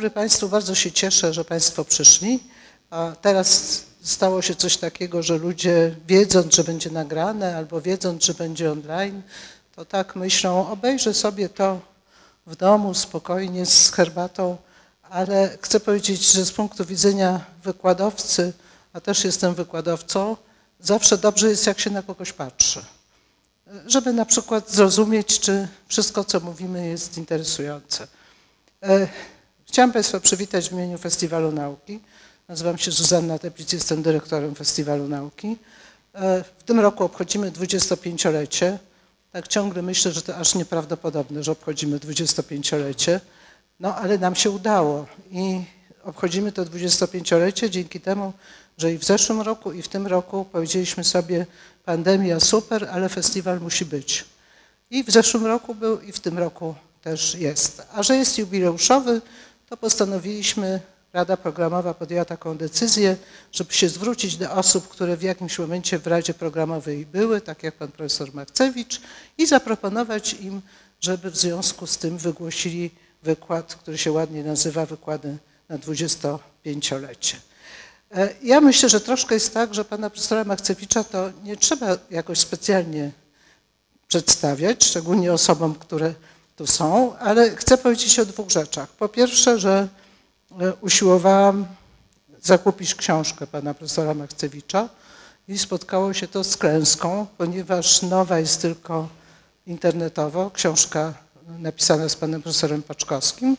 dobry Państwu, bardzo się cieszę, że Państwo przyszli. A teraz stało się coś takiego, że ludzie wiedząc, że będzie nagrane albo wiedząc, że będzie online, to tak myślą, obejrzę sobie to w domu spokojnie z herbatą, ale chcę powiedzieć, że z punktu widzenia wykładowcy, a też jestem wykładowcą, zawsze dobrze jest, jak się na kogoś patrzy. Żeby na przykład zrozumieć, czy wszystko, co mówimy, jest interesujące. Chciałam Państwa przywitać w imieniu Festiwalu Nauki. Nazywam się Zuzanna Teplic, jestem dyrektorem Festiwalu Nauki. E, w tym roku obchodzimy 25-lecie. Tak ciągle myślę, że to aż nieprawdopodobne, że obchodzimy 25-lecie. No ale nam się udało i obchodzimy to 25-lecie dzięki temu, że i w zeszłym roku i w tym roku powiedzieliśmy sobie pandemia super, ale festiwal musi być. I w zeszłym roku był i w tym roku też jest. A że jest jubileuszowy, to postanowiliśmy, Rada Programowa podjęła taką decyzję, żeby się zwrócić do osób, które w jakimś momencie w Radzie Programowej były, tak jak pan profesor Marcewicz, i zaproponować im, żeby w związku z tym wygłosili wykład, który się ładnie nazywa wykłady na 25-lecie. E, ja myślę, że troszkę jest tak, że pana profesora Marcewicza to nie trzeba jakoś specjalnie przedstawiać, szczególnie osobom, które tu są, ale chcę powiedzieć o dwóch rzeczach. Po pierwsze, że e, usiłowałam zakupić książkę pana profesora Machcewicza i spotkało się to z klęską, ponieważ nowa jest tylko internetowo, książka napisana z panem profesorem Paczkowskim,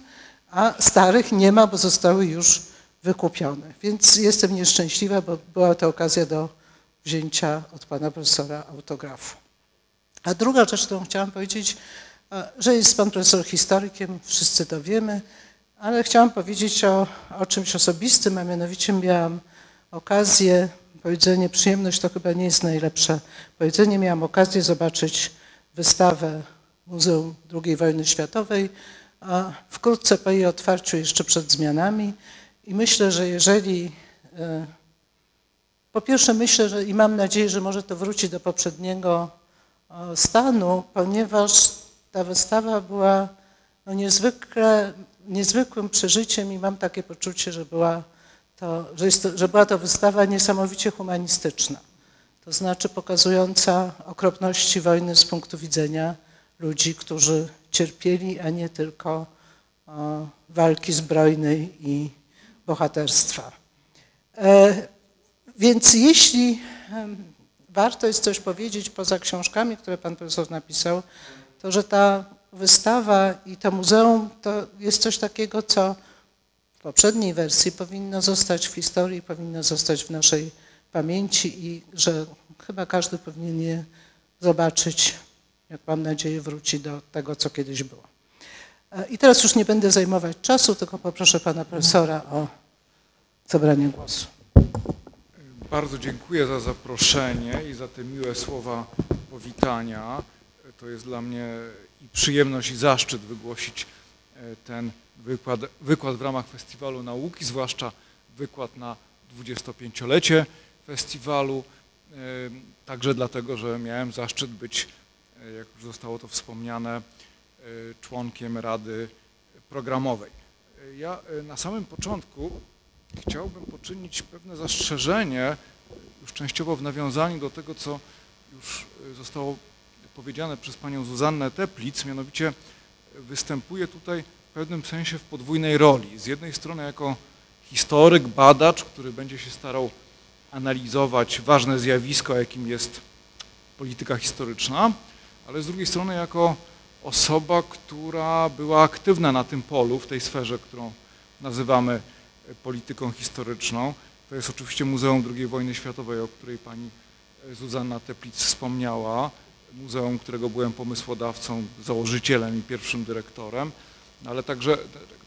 a starych nie ma, bo zostały już wykupione. Więc jestem nieszczęśliwa, bo była to okazja do wzięcia od pana profesora autografu. A druga rzecz, którą chciałam powiedzieć, że jest pan profesor historykiem, wszyscy to wiemy, ale chciałam powiedzieć o, o czymś osobistym, a mianowicie miałam okazję, powiedzenie przyjemność to chyba nie jest najlepsze powiedzenie, miałam okazję zobaczyć wystawę Muzeum II Wojny Światowej, a wkrótce po jej otwarciu, jeszcze przed zmianami. I myślę, że jeżeli, e, po pierwsze myślę, że i mam nadzieję, że może to wróci do poprzedniego stanu, ponieważ ta wystawa była no niezwykle, niezwykłym przeżyciem i mam takie poczucie, że była to, że, to, że była to wystawa niesamowicie humanistyczna. To znaczy pokazująca okropności wojny z punktu widzenia ludzi, którzy cierpieli, a nie tylko o, walki zbrojnej i bohaterstwa. E, więc jeśli warto jest coś powiedzieć poza książkami, które pan profesor napisał, to że ta wystawa i to muzeum to jest coś takiego, co w poprzedniej wersji powinno zostać w historii, powinno zostać w naszej pamięci i że chyba każdy powinien je zobaczyć, jak mam nadzieję wróci do tego, co kiedyś było. E, I teraz już nie będę zajmować czasu, tylko poproszę pana profesora o zabranie głosu. Bardzo dziękuję za zaproszenie i za te miłe słowa powitania. To jest dla mnie i przyjemność i zaszczyt wygłosić e, ten wykład, wykład w ramach Festiwalu Nauki, zwłaszcza wykład na 25-lecie festiwalu, e, także dlatego, że miałem zaszczyt być, e, jak już zostało to wspomniane, członkiem Rady Programowej. Ja na samym początku chciałbym poczynić pewne zastrzeżenie, już częściowo w nawiązaniu do tego, co już zostało powiedziane przez panią Zuzannę Teplic, mianowicie występuje tutaj w pewnym sensie w podwójnej roli. Z jednej strony jako historyk, badacz, który będzie się starał analizować ważne zjawisko, jakim jest polityka historyczna, ale z drugiej strony jako osoba, która była aktywna na tym polu, w tej sferze, którą nazywamy polityką historyczną. To jest oczywiście Muzeum II Wojny Światowej, o której pani Zuzanna Teplic wspomniała muzeum, którego byłem pomysłodawcą, założycielem i pierwszym dyrektorem, ale także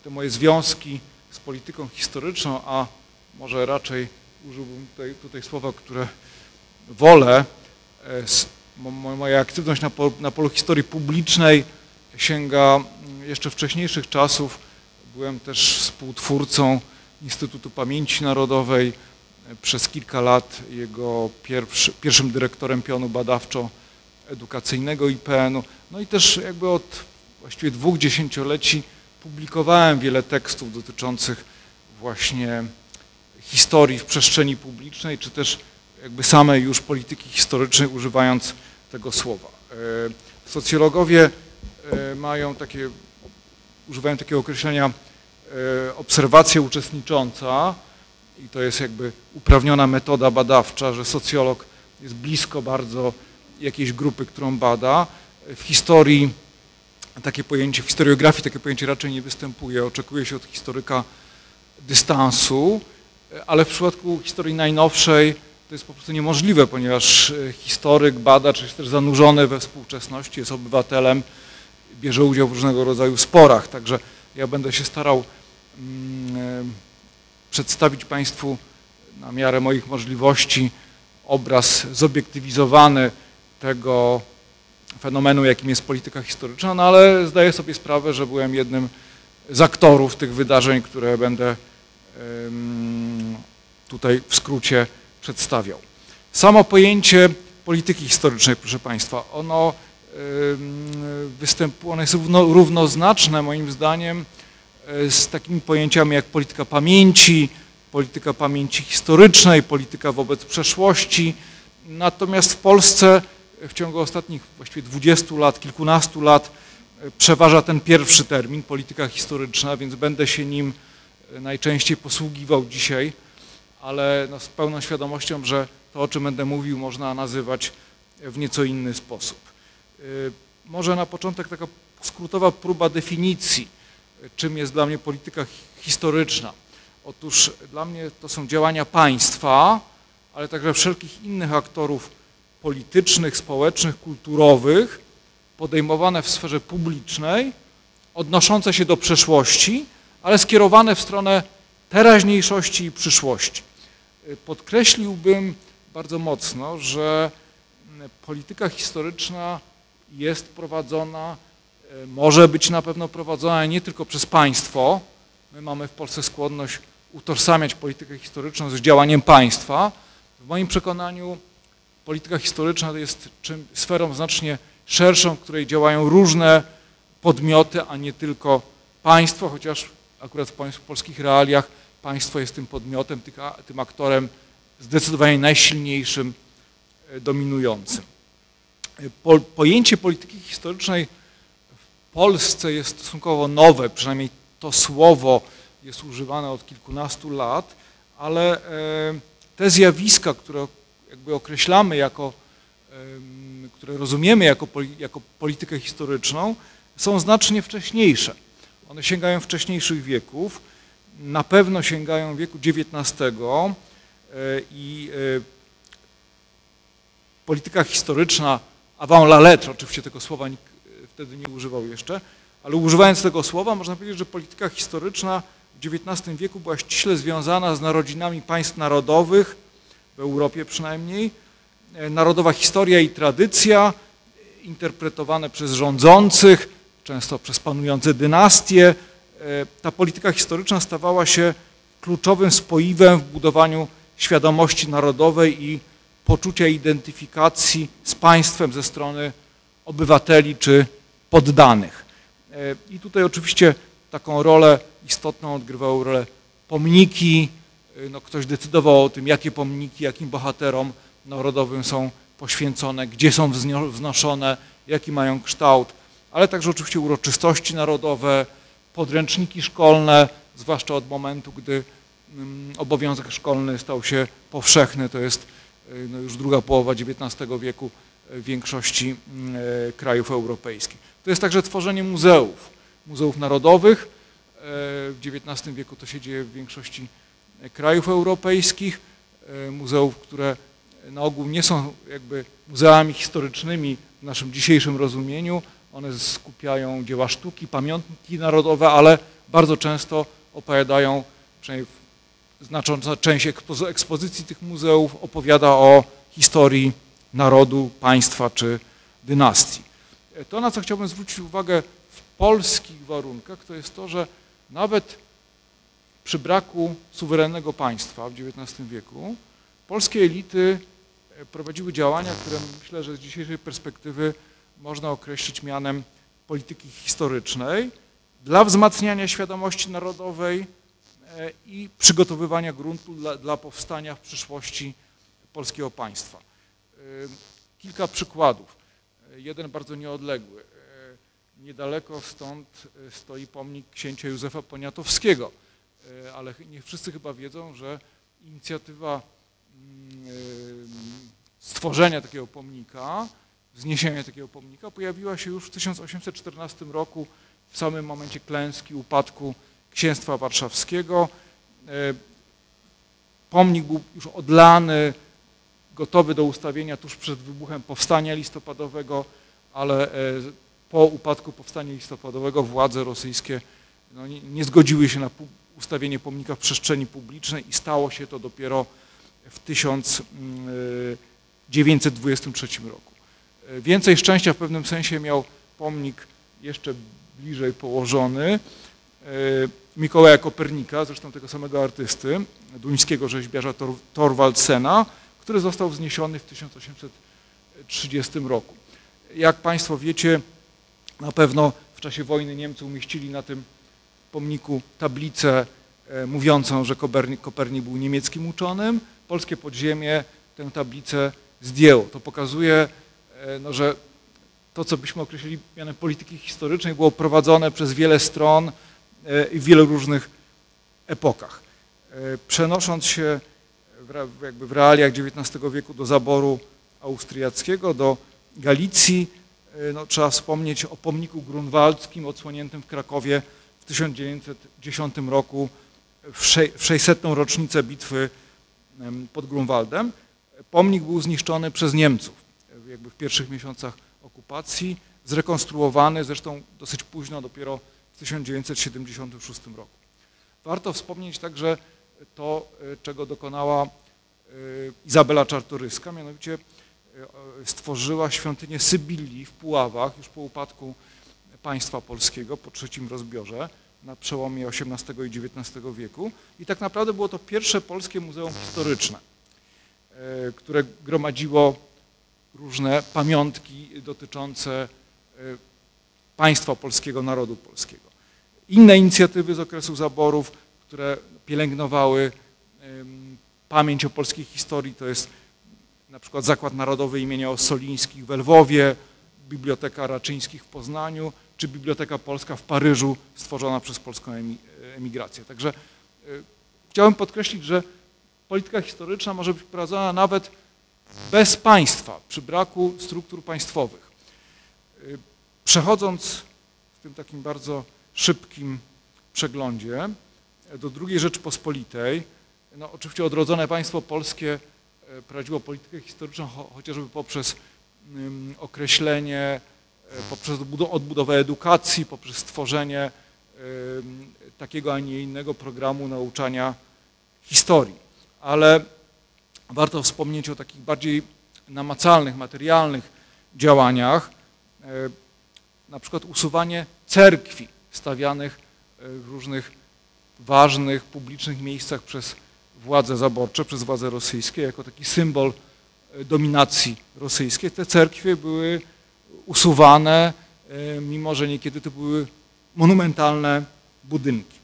te moje związki z polityką historyczną, a może raczej użyłbym tutaj, tutaj słowa, które wolę, e, moja aktywność na polu, na polu historii publicznej sięga mm, jeszcze wcześniejszych czasów. Byłem też współtwórcą Instytutu Pamięci Narodowej, e, przez kilka lat jego pierwszy, pierwszym dyrektorem pionu badawczo edukacyjnego IPN-u, no i też jakby od właściwie dwóch dziesięcioleci publikowałem wiele tekstów dotyczących właśnie historii w przestrzeni publicznej, czy też jakby samej już polityki historycznej, używając tego słowa. E, socjologowie e, mają takie, używają takiego określenia e, obserwacja uczestnicząca i to jest jakby uprawniona metoda badawcza, że socjolog jest blisko bardzo jakiejś grupy, którą bada. W historii takie pojęcie, w historiografii takie pojęcie raczej nie występuje. Oczekuje się od historyka dystansu, ale w przypadku historii najnowszej to jest po prostu niemożliwe, ponieważ e, historyk, badacz jest też zanurzony we współczesności, jest obywatelem, bierze udział w różnego rodzaju sporach. Także ja będę się starał mm, e, przedstawić Państwu na miarę moich możliwości obraz zobiektywizowany tego fenomenu, jakim jest polityka historyczna, no ale zdaję sobie sprawę, że byłem jednym z aktorów tych wydarzeń, które będę tutaj w skrócie przedstawiał. Samo pojęcie polityki historycznej, proszę Państwa, ono, występuje, ono jest równo, równoznaczne moim zdaniem e, z takimi pojęciami jak polityka pamięci, polityka pamięci historycznej, polityka wobec przeszłości. Natomiast w Polsce w ciągu ostatnich właściwie 20 lat, kilkunastu lat e, przeważa ten pierwszy termin, polityka historyczna, więc będę się nim e, najczęściej posługiwał dzisiaj ale no z pełną świadomością, że to, o czym będę mówił, można nazywać w nieco inny sposób. Może na początek taka skrótowa próba definicji, czym jest dla mnie polityka historyczna. Otóż dla mnie to są działania państwa, ale także wszelkich innych aktorów politycznych, społecznych, kulturowych, podejmowane w sferze publicznej, odnoszące się do przeszłości, ale skierowane w stronę teraźniejszości i przyszłości podkreśliłbym bardzo mocno, że polityka historyczna jest prowadzona, e, może być na pewno prowadzona nie tylko przez państwo. My mamy w Polsce skłonność utożsamiać politykę historyczną z działaniem państwa. W moim przekonaniu polityka historyczna jest czym, sferą znacznie szerszą, w której działają różne podmioty, a nie tylko państwo, chociaż akurat w polskich realiach państwo jest tym podmiotem, tym aktorem zdecydowanie najsilniejszym, e, dominującym. E, pojęcie polityki historycznej w Polsce jest stosunkowo nowe, przynajmniej to słowo jest używane od kilkunastu lat, ale e, te zjawiska, które jakby określamy jako, które rozumiemy jako, jako politykę historyczną, są znacznie wcześniejsze. One sięgają wcześniejszych wieków na pewno sięgają wieku XIX e, i e, polityka historyczna avant la lettre, oczywiście tego słowa nikt e, wtedy nie używał jeszcze, ale używając tego słowa można powiedzieć, że polityka historyczna w XIX wieku była ściśle związana z narodzinami państw narodowych, w Europie przynajmniej, narodowa historia i tradycja interpretowane przez rządzących, często przez panujące dynastie, E, ta polityka historyczna stawała się kluczowym spoiwem w budowaniu świadomości narodowej i poczucia identyfikacji z państwem ze strony obywateli czy poddanych. E, I tutaj oczywiście taką rolę istotną odgrywały rolę pomniki. E, no, ktoś decydował o tym, jakie pomniki, jakim bohaterom narodowym są poświęcone, gdzie są wznoszone, jaki mają kształt, ale także oczywiście uroczystości narodowe, podręczniki szkolne, zwłaszcza od momentu, gdy mm, obowiązek szkolny stał się powszechny, to jest y, no już druga połowa XIX wieku w większości mm, krajów europejskich. To jest także tworzenie muzeów, muzeów narodowych. W XIX wieku to się dzieje w większości krajów europejskich, e, muzeów, które na ogół nie są jakby muzeami historycznymi w naszym dzisiejszym rozumieniu, one skupiają dzieła sztuki, pamiątki narodowe, ale bardzo często opowiadają, przynajmniej znacząca część ekspozycji tych muzeów opowiada o historii narodu, państwa czy dynastii. To, na co chciałbym zwrócić uwagę w polskich warunkach, to jest to, że nawet przy braku suwerennego państwa w XIX wieku polskie elity prowadziły działania, które myślę, że z dzisiejszej perspektywy można określić mianem polityki historycznej, dla wzmacniania świadomości narodowej e, i przygotowywania gruntu dla, dla powstania w przyszłości polskiego państwa. E, kilka przykładów. E, jeden bardzo nieodległy. Niedaleko stąd stoi pomnik księcia Józefa Poniatowskiego, ale nie wszyscy chyba wiedzą, że inicjatywa mm, stworzenia takiego pomnika, wzniesienia takiego pomnika pojawiła się już w 1814 roku w samym momencie klęski, upadku księstwa warszawskiego. E, pomnik był już odlany, gotowy do ustawienia tuż przed wybuchem powstania listopadowego, ale e, po upadku powstania listopadowego władze rosyjskie no, nie, nie, zgodziły się na ustawienie pomnika w przestrzeni publicznej i stało się to dopiero w 1923 mm, e, roku. Więcej szczęścia w pewnym sensie miał pomnik jeszcze bliżej położony e, Mikołaja Kopernika, zresztą tego samego artysty, duńskiego rzeźbiarza Tor Torvaldsena, który został wzniesiony w 1830 roku. Jak Państwo wiecie, na pewno w czasie wojny Niemcy umieścili na tym pomniku tablicę e, mówiącą, że Kopernik, Kopernik był niemieckim uczonym. Polskie podziemie tę tablicę zdjęło. To pokazuje, e, no, że to, co byśmy określili mianem polityki historycznej, było prowadzone przez wiele stron e, i w wielu różnych epokach. Przenosząc się w, jakby w realiach XIX wieku do zaboru austriackiego, do Galicji, no, trzeba wspomnieć o pomniku grunwaldzkim odsłoniętym w Krakowie w 1910 roku w 600. rocznicę bitwy pod Grunwaldem. Pomnik był zniszczony przez Niemców jakby w pierwszych miesiącach okupacji, zrekonstruowany zresztą dosyć późno, dopiero w 1976 roku. Warto wspomnieć także to, e, czego dokonała e, Izabela Czartoryska, mianowicie e, stworzyła świątynię Sybilii w Puławach już po upadku państwa polskiego, po trzecim rozbiorze na przełomie XVIII i XIX wieku. I tak naprawdę było to pierwsze polskie muzeum historyczne, które gromadziło różne pamiątki dotyczące e, państwa polskiego, narodu polskiego. Inne inicjatywy z okresu zaborów, które pielęgnowały pamięć o polskiej historii, to jest na przykład Zakład Narodowy imienia Ossolińskich w Lwowie, Biblioteka Raczyńskich w Poznaniu, czy Biblioteka Polska w Paryżu, stworzona przez polską emigrację. Także e, chciałem podkreślić, że polityka historyczna może być prowadzona nawet bez państwa, przy braku struktur państwowych. Y, przechodząc w tym takim bardzo szybkim przeglądzie do II Rzeczypospolitej, no oczywiście odrodzone państwo polskie e, prowadziło politykę historyczną chociażby poprzez określenie, e, poprzez odbudowę edukacji, poprzez stworzenie takiego, a nie innego programu nauczania historii. Ale warto wspomnieć o takich bardziej namacalnych, materialnych działaniach, e, na przykład usuwanie cerkwi stawianych e, w różnych ważnych, publicznych miejscach przez władze zaborcze, przez władze rosyjskie, jako taki symbol dominacji rosyjskiej. Te cerkwie były usuwane, mimo że niekiedy to były monumentalne budynki.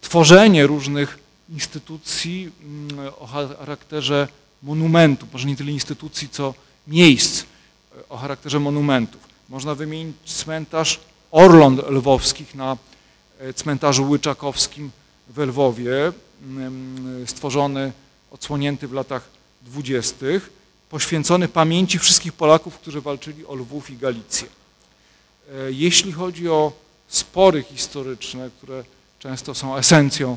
Tworzenie różnych instytucji mm, o charakterze monumentu, może nie tyle instytucji, co miejsc e, o charakterze monumentów. Można wymienić cmentarz Orląt Lwowskich na e, cmentarzu Łyczakowskim w Lwowie, mm, stworzony, odsłonięty w latach dwudziestych, poświęcony pamięci wszystkich Polaków, którzy walczyli o Lwów i Galicję. E, jeśli chodzi o spory historyczne, które często są esencją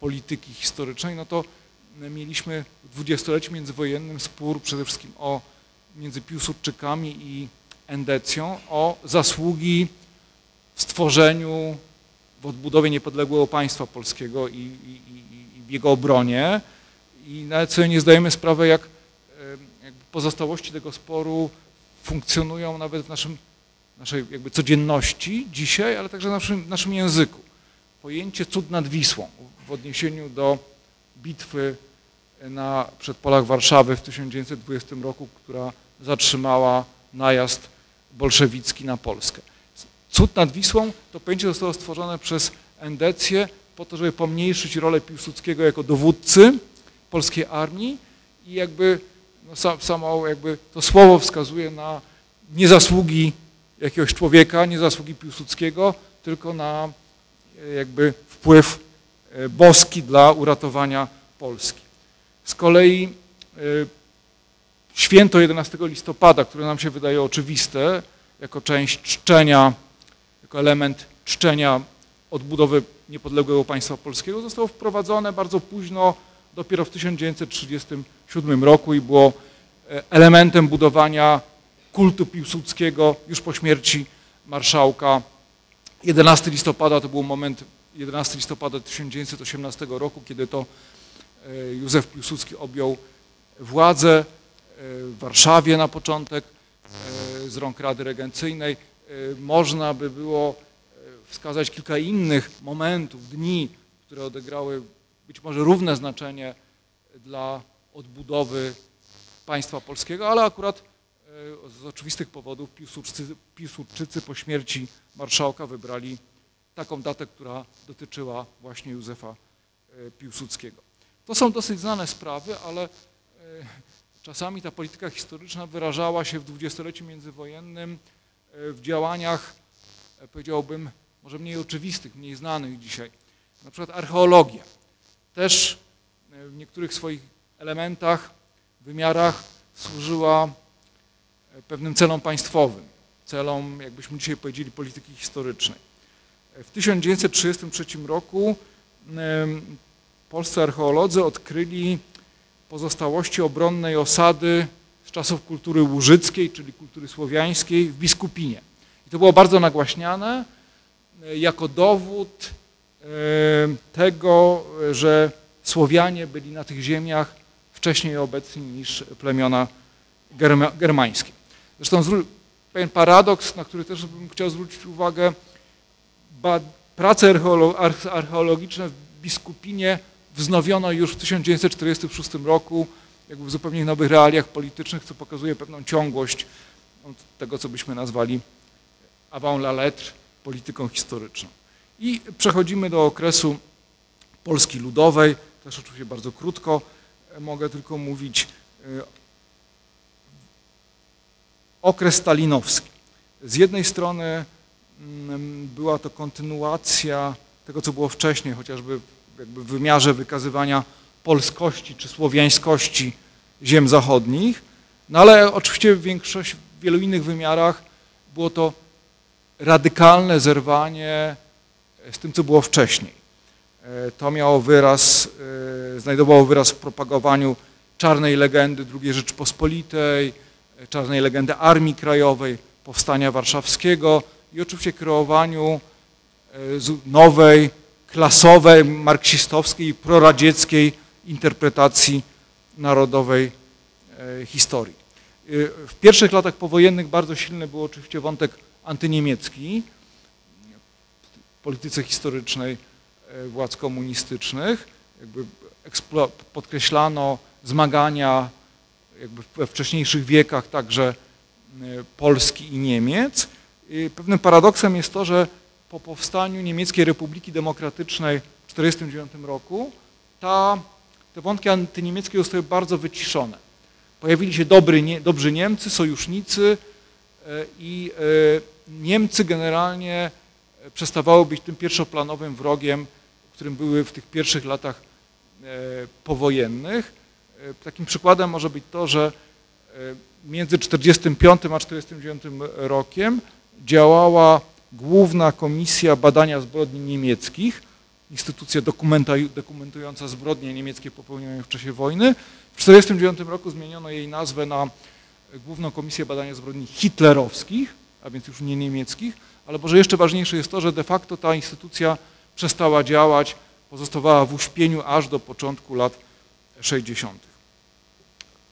polityki historycznej, no to mieliśmy w dwudziestoleciu międzywojennym spór przede wszystkim o, między Piłsudczykami i Endecją o zasługi w stworzeniu, w odbudowie niepodległego państwa polskiego i, i, i w jego obronie. I nawet sobie nie zdajemy sprawy, jak, pozostałości tego sporu funkcjonują nawet w naszym, naszej jakby codzienności dzisiaj, ale także w naszym, naszym języku. Pojęcie cud nad Wisłą w odniesieniu do bitwy na przedpolach Warszawy w 1920 roku, która zatrzymała najazd bolszewicki na Polskę. Cud nad Wisłą to pojęcie zostało stworzone przez Endecję po to, żeby pomniejszyć rolę Piłsudskiego jako dowódcy polskiej armii i jakby no, samo jakby to słowo wskazuje na niezasługi jakiegoś człowieka, niezasługi Piłsudskiego, tylko na e, jakby wpływ e, boski dla uratowania Polski. Z kolei e, święto 11 listopada, które nam się wydaje oczywiste, jako część czczenia, jako element czczenia odbudowy niepodległego państwa polskiego, zostało wprowadzone bardzo późno, dopiero w 1937 roku i było elementem budowania kultu Piłsudskiego już po śmierci marszałka. 11 listopada to był moment, 11 listopada 1918 roku, kiedy to e, Józef Piłsudski objął władzę e, w Warszawie na początek e, z rąk Rady Regencyjnej. Można by było wskazać kilka innych momentów, dni, które odegrały być może równe znaczenie dla odbudowy państwa polskiego, ale akurat E, z oczywistych powodów Piłsudczycy, Piłsudczycy po śmierci marszałka wybrali taką datę, która dotyczyła właśnie Józefa e, Piłsudskiego. To są dosyć znane sprawy, ale e, czasami ta polityka historyczna wyrażała się w dwudziestoleciu międzywojennym w działaniach, powiedziałbym, może mniej oczywistych, mniej znanych dzisiaj. Na przykład archeologia. Też w niektórych swoich elementach, wymiarach służyła pewnym celom państwowym, celom, jakbyśmy dzisiaj powiedzieli, polityki historycznej. W 1933 roku polscy archeolodzy odkryli pozostałości obronnej osady z czasów kultury łużyckiej, czyli kultury słowiańskiej w Biskupinie. I to było bardzo nagłaśniane e, jako dowód tego, że Słowianie byli na tych ziemiach wcześniej obecni niż plemiona germańskie. Zresztą pewien paradoks, na który też bym chciał zwrócić uwagę, prace archeologiczne w Biskupinie wznowiono już w 1946 roku, jakby w zupełnie nowych realiach politycznych, co pokazuje pewną ciągłość tego, co byśmy nazwali avant la lettre, polityką historyczną. I przechodzimy do okresu Polski Ludowej, też oczywiście bardzo krótko, mogę tylko mówić e, okres stalinowski. Z jednej strony mm, była to kontynuacja tego, co było wcześniej, chociażby w wymiarze wykazywania polskości czy słowiańskości ziem zachodnich, no ale oczywiście w większości, w wielu innych wymiarach było to radykalne zerwanie z tym, co było wcześniej. E, to miało wyraz, e, znajdowało wyraz w propagowaniu czarnej legendy II Rzeczypospolitej, czarnej legendy Armii Krajowej, Powstania Warszawskiego i oczywiście kreowaniu e, nowej, klasowej, marksistowskiej, proradzieckiej interpretacji narodowej e, historii. E, w pierwszych latach powojennych bardzo silny był oczywiście wątek antyniemiecki polityce historycznej władz komunistycznych. Jakby podkreślano zmagania jakby we wcześniejszych wiekach także e, Polski i Niemiec. I pewnym paradoksem jest to, że po powstaniu Niemieckiej Republiki Demokratycznej w 1949 roku ta, te wątki antyniemieckie zostały bardzo wyciszone. Pojawili się dobry, nie, dobrzy Niemcy, sojusznicy e, i e, Niemcy generalnie przestawały być tym pierwszoplanowym wrogiem, którym były w tych pierwszych latach powojennych. E, takim przykładem może być to, że e, między 1945 a 1949 rokiem działała Główna Komisja Badania Zbrodni Niemieckich, instytucja dokumentująca zbrodnie niemieckie popełnione w czasie wojny. W 1949 roku zmieniono jej nazwę na Główną Komisję Badania Zbrodni Hitlerowskich, a więc już nie niemieckich, ale może jeszcze ważniejsze jest to, że de facto ta instytucja przestała działać, pozostawała w uśpieniu aż do początku lat 60.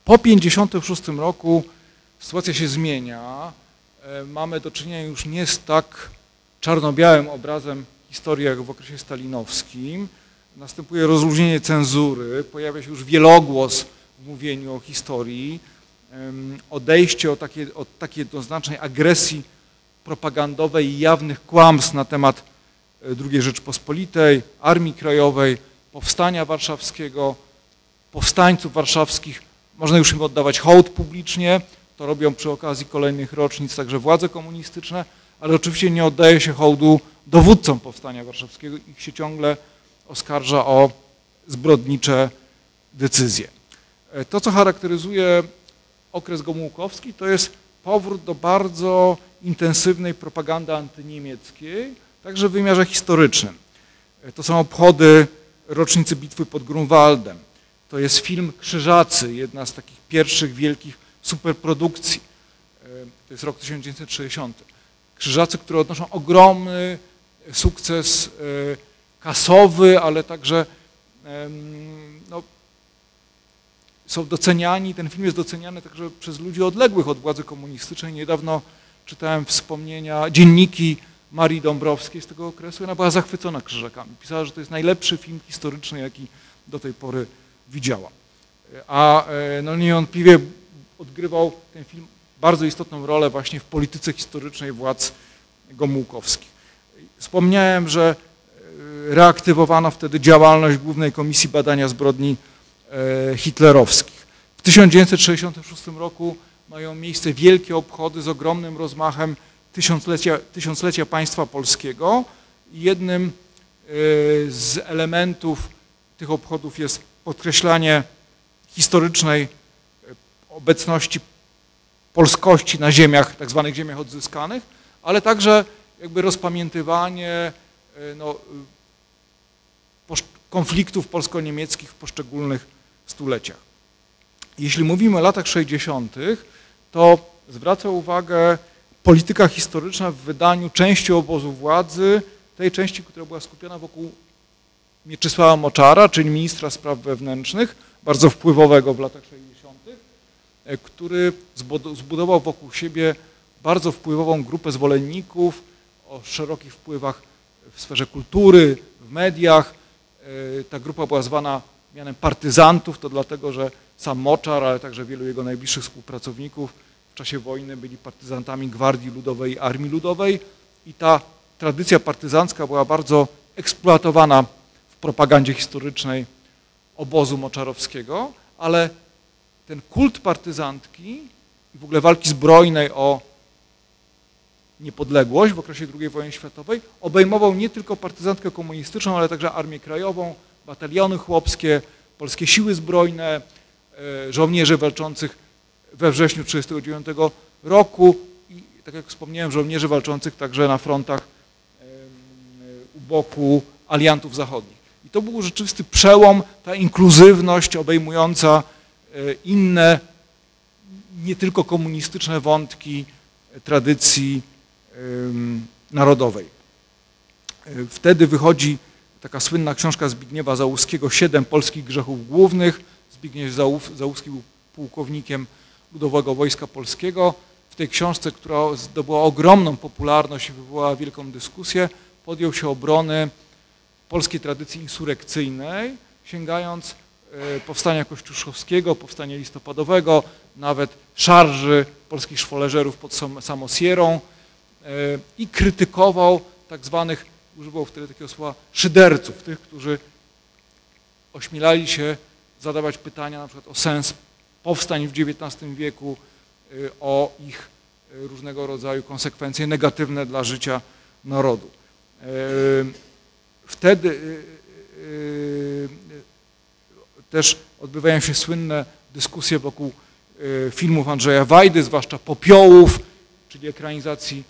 Po 1956 roku sytuacja się zmienia. E, mamy do czynienia już nie z tak czarno-białym obrazem historii jak w okresie stalinowskim. Następuje rozluźnienie cenzury, pojawia się już wielogłos w mówieniu o historii, odejście od takiej, od takiej jednoznacznej agresji propagandowej i jawnych kłamstw na temat II Rzeczpospolitej, Armii Krajowej, Powstania Warszawskiego, powstańców warszawskich. Można już im oddawać hołd publicznie, to robią przy okazji kolejnych rocznic także władze komunistyczne, ale oczywiście nie oddaje się hołdu dowódcom Powstania Warszawskiego. Ich się ciągle oskarża o zbrodnicze decyzje. To, co charakteryzuje okres gomułkowski, to jest powrót do bardzo intensywnej propagandy antyniemieckiej, także w wymiarze historycznym. To są obchody rocznicy bitwy pod Grunwaldem. To jest film Krzyżacy, jedna z takich pierwszych wielkich superprodukcji. To jest rok 1960. Krzyżacy, które odnoszą ogromny sukces kasowy, ale także no, są doceniani, ten film jest doceniany także przez ludzi odległych od władzy komunistycznej. Niedawno czytałem wspomnienia, dzienniki Marii Dąbrowskiej z tego okresu. Ona była zachwycona Krzyżakami. Pisała, że to jest najlepszy film historyczny, jaki do tej pory widziała. A e, no niewątpliwie odgrywał ten film bardzo istotną rolę właśnie w polityce historycznej władz gomułkowskich. Wspomniałem, że e, reaktywowano wtedy działalność Głównej Komisji Badania Zbrodni e, hitlerowskich. W 1966 roku mają miejsce wielkie obchody z ogromnym rozmachem tysiąclecia, tysiąclecia państwa polskiego. Jednym z elementów tych obchodów jest podkreślanie historycznej obecności polskości na ziemiach, tak zwanych ziemiach odzyskanych, ale także jakby rozpamiętywanie e, no, konfliktów polsko-niemieckich w poszczególnych stuleciach. Jeśli mówimy o latach 60., to zwraca uwagę polityka historyczna w wydaniu części obozu władzy, tej części, która była skupiona wokół Mieczysława Moczara, czyli ministra spraw wewnętrznych, bardzo wpływowego w latach 60., e, który zbudował wokół siebie bardzo wpływową grupę zwolenników o szerokich wpływach w sferze kultury, w mediach. E, ta grupa była zwana mianem partyzantów, to dlatego, że sam Moczar, ale także wielu jego najbliższych współpracowników w czasie wojny byli partyzantami Gwardii Ludowej i Armii Ludowej i ta tradycja partyzancka była bardzo eksploatowana w propagandzie historycznej obozu moczarowskiego, ale ten kult partyzantki i w ogóle walki zbrojnej o niepodległość w okresie II wojny światowej obejmował nie tylko partyzantkę komunistyczną, ale także Armię Krajową, bataliony chłopskie, polskie siły zbrojne, e, żołnierzy walczących we wrześniu 1939 roku i, tak jak wspomniałem, żołnierzy walczących także na frontach u boku aliantów zachodnich. I to był rzeczywisty przełom, ta inkluzywność obejmująca e, inne, nie tylko komunistyczne wątki tradycji narodowej. E, wtedy wychodzi taka słynna książka Zbigniewa Załuskiego, Siedem polskich grzechów głównych. Zbigniew Załuski był pułkownikiem Ludowego Wojska Polskiego. W tej książce, która zdobyła ogromną popularność i wywołała wielką dyskusję, podjął się obrony polskiej tradycji insurekcyjnej, sięgając e, powstania kościuszowskiego, powstania listopadowego, nawet szarży polskich szwoleżerów pod Samosierą e, i krytykował tak zwanych, używał wtedy takiego słowa, szyderców, tych, którzy ośmielali się zadawać pytania na przykład o sens powstań w XIX wieku, e, o ich różnego rodzaju konsekwencje negatywne dla życia narodu. Wtedy y, y, y, też odbywają się słynne dyskusje wokół filmów Andrzeja Wajdy, zwłaszcza Popiołów, czyli ekranizacji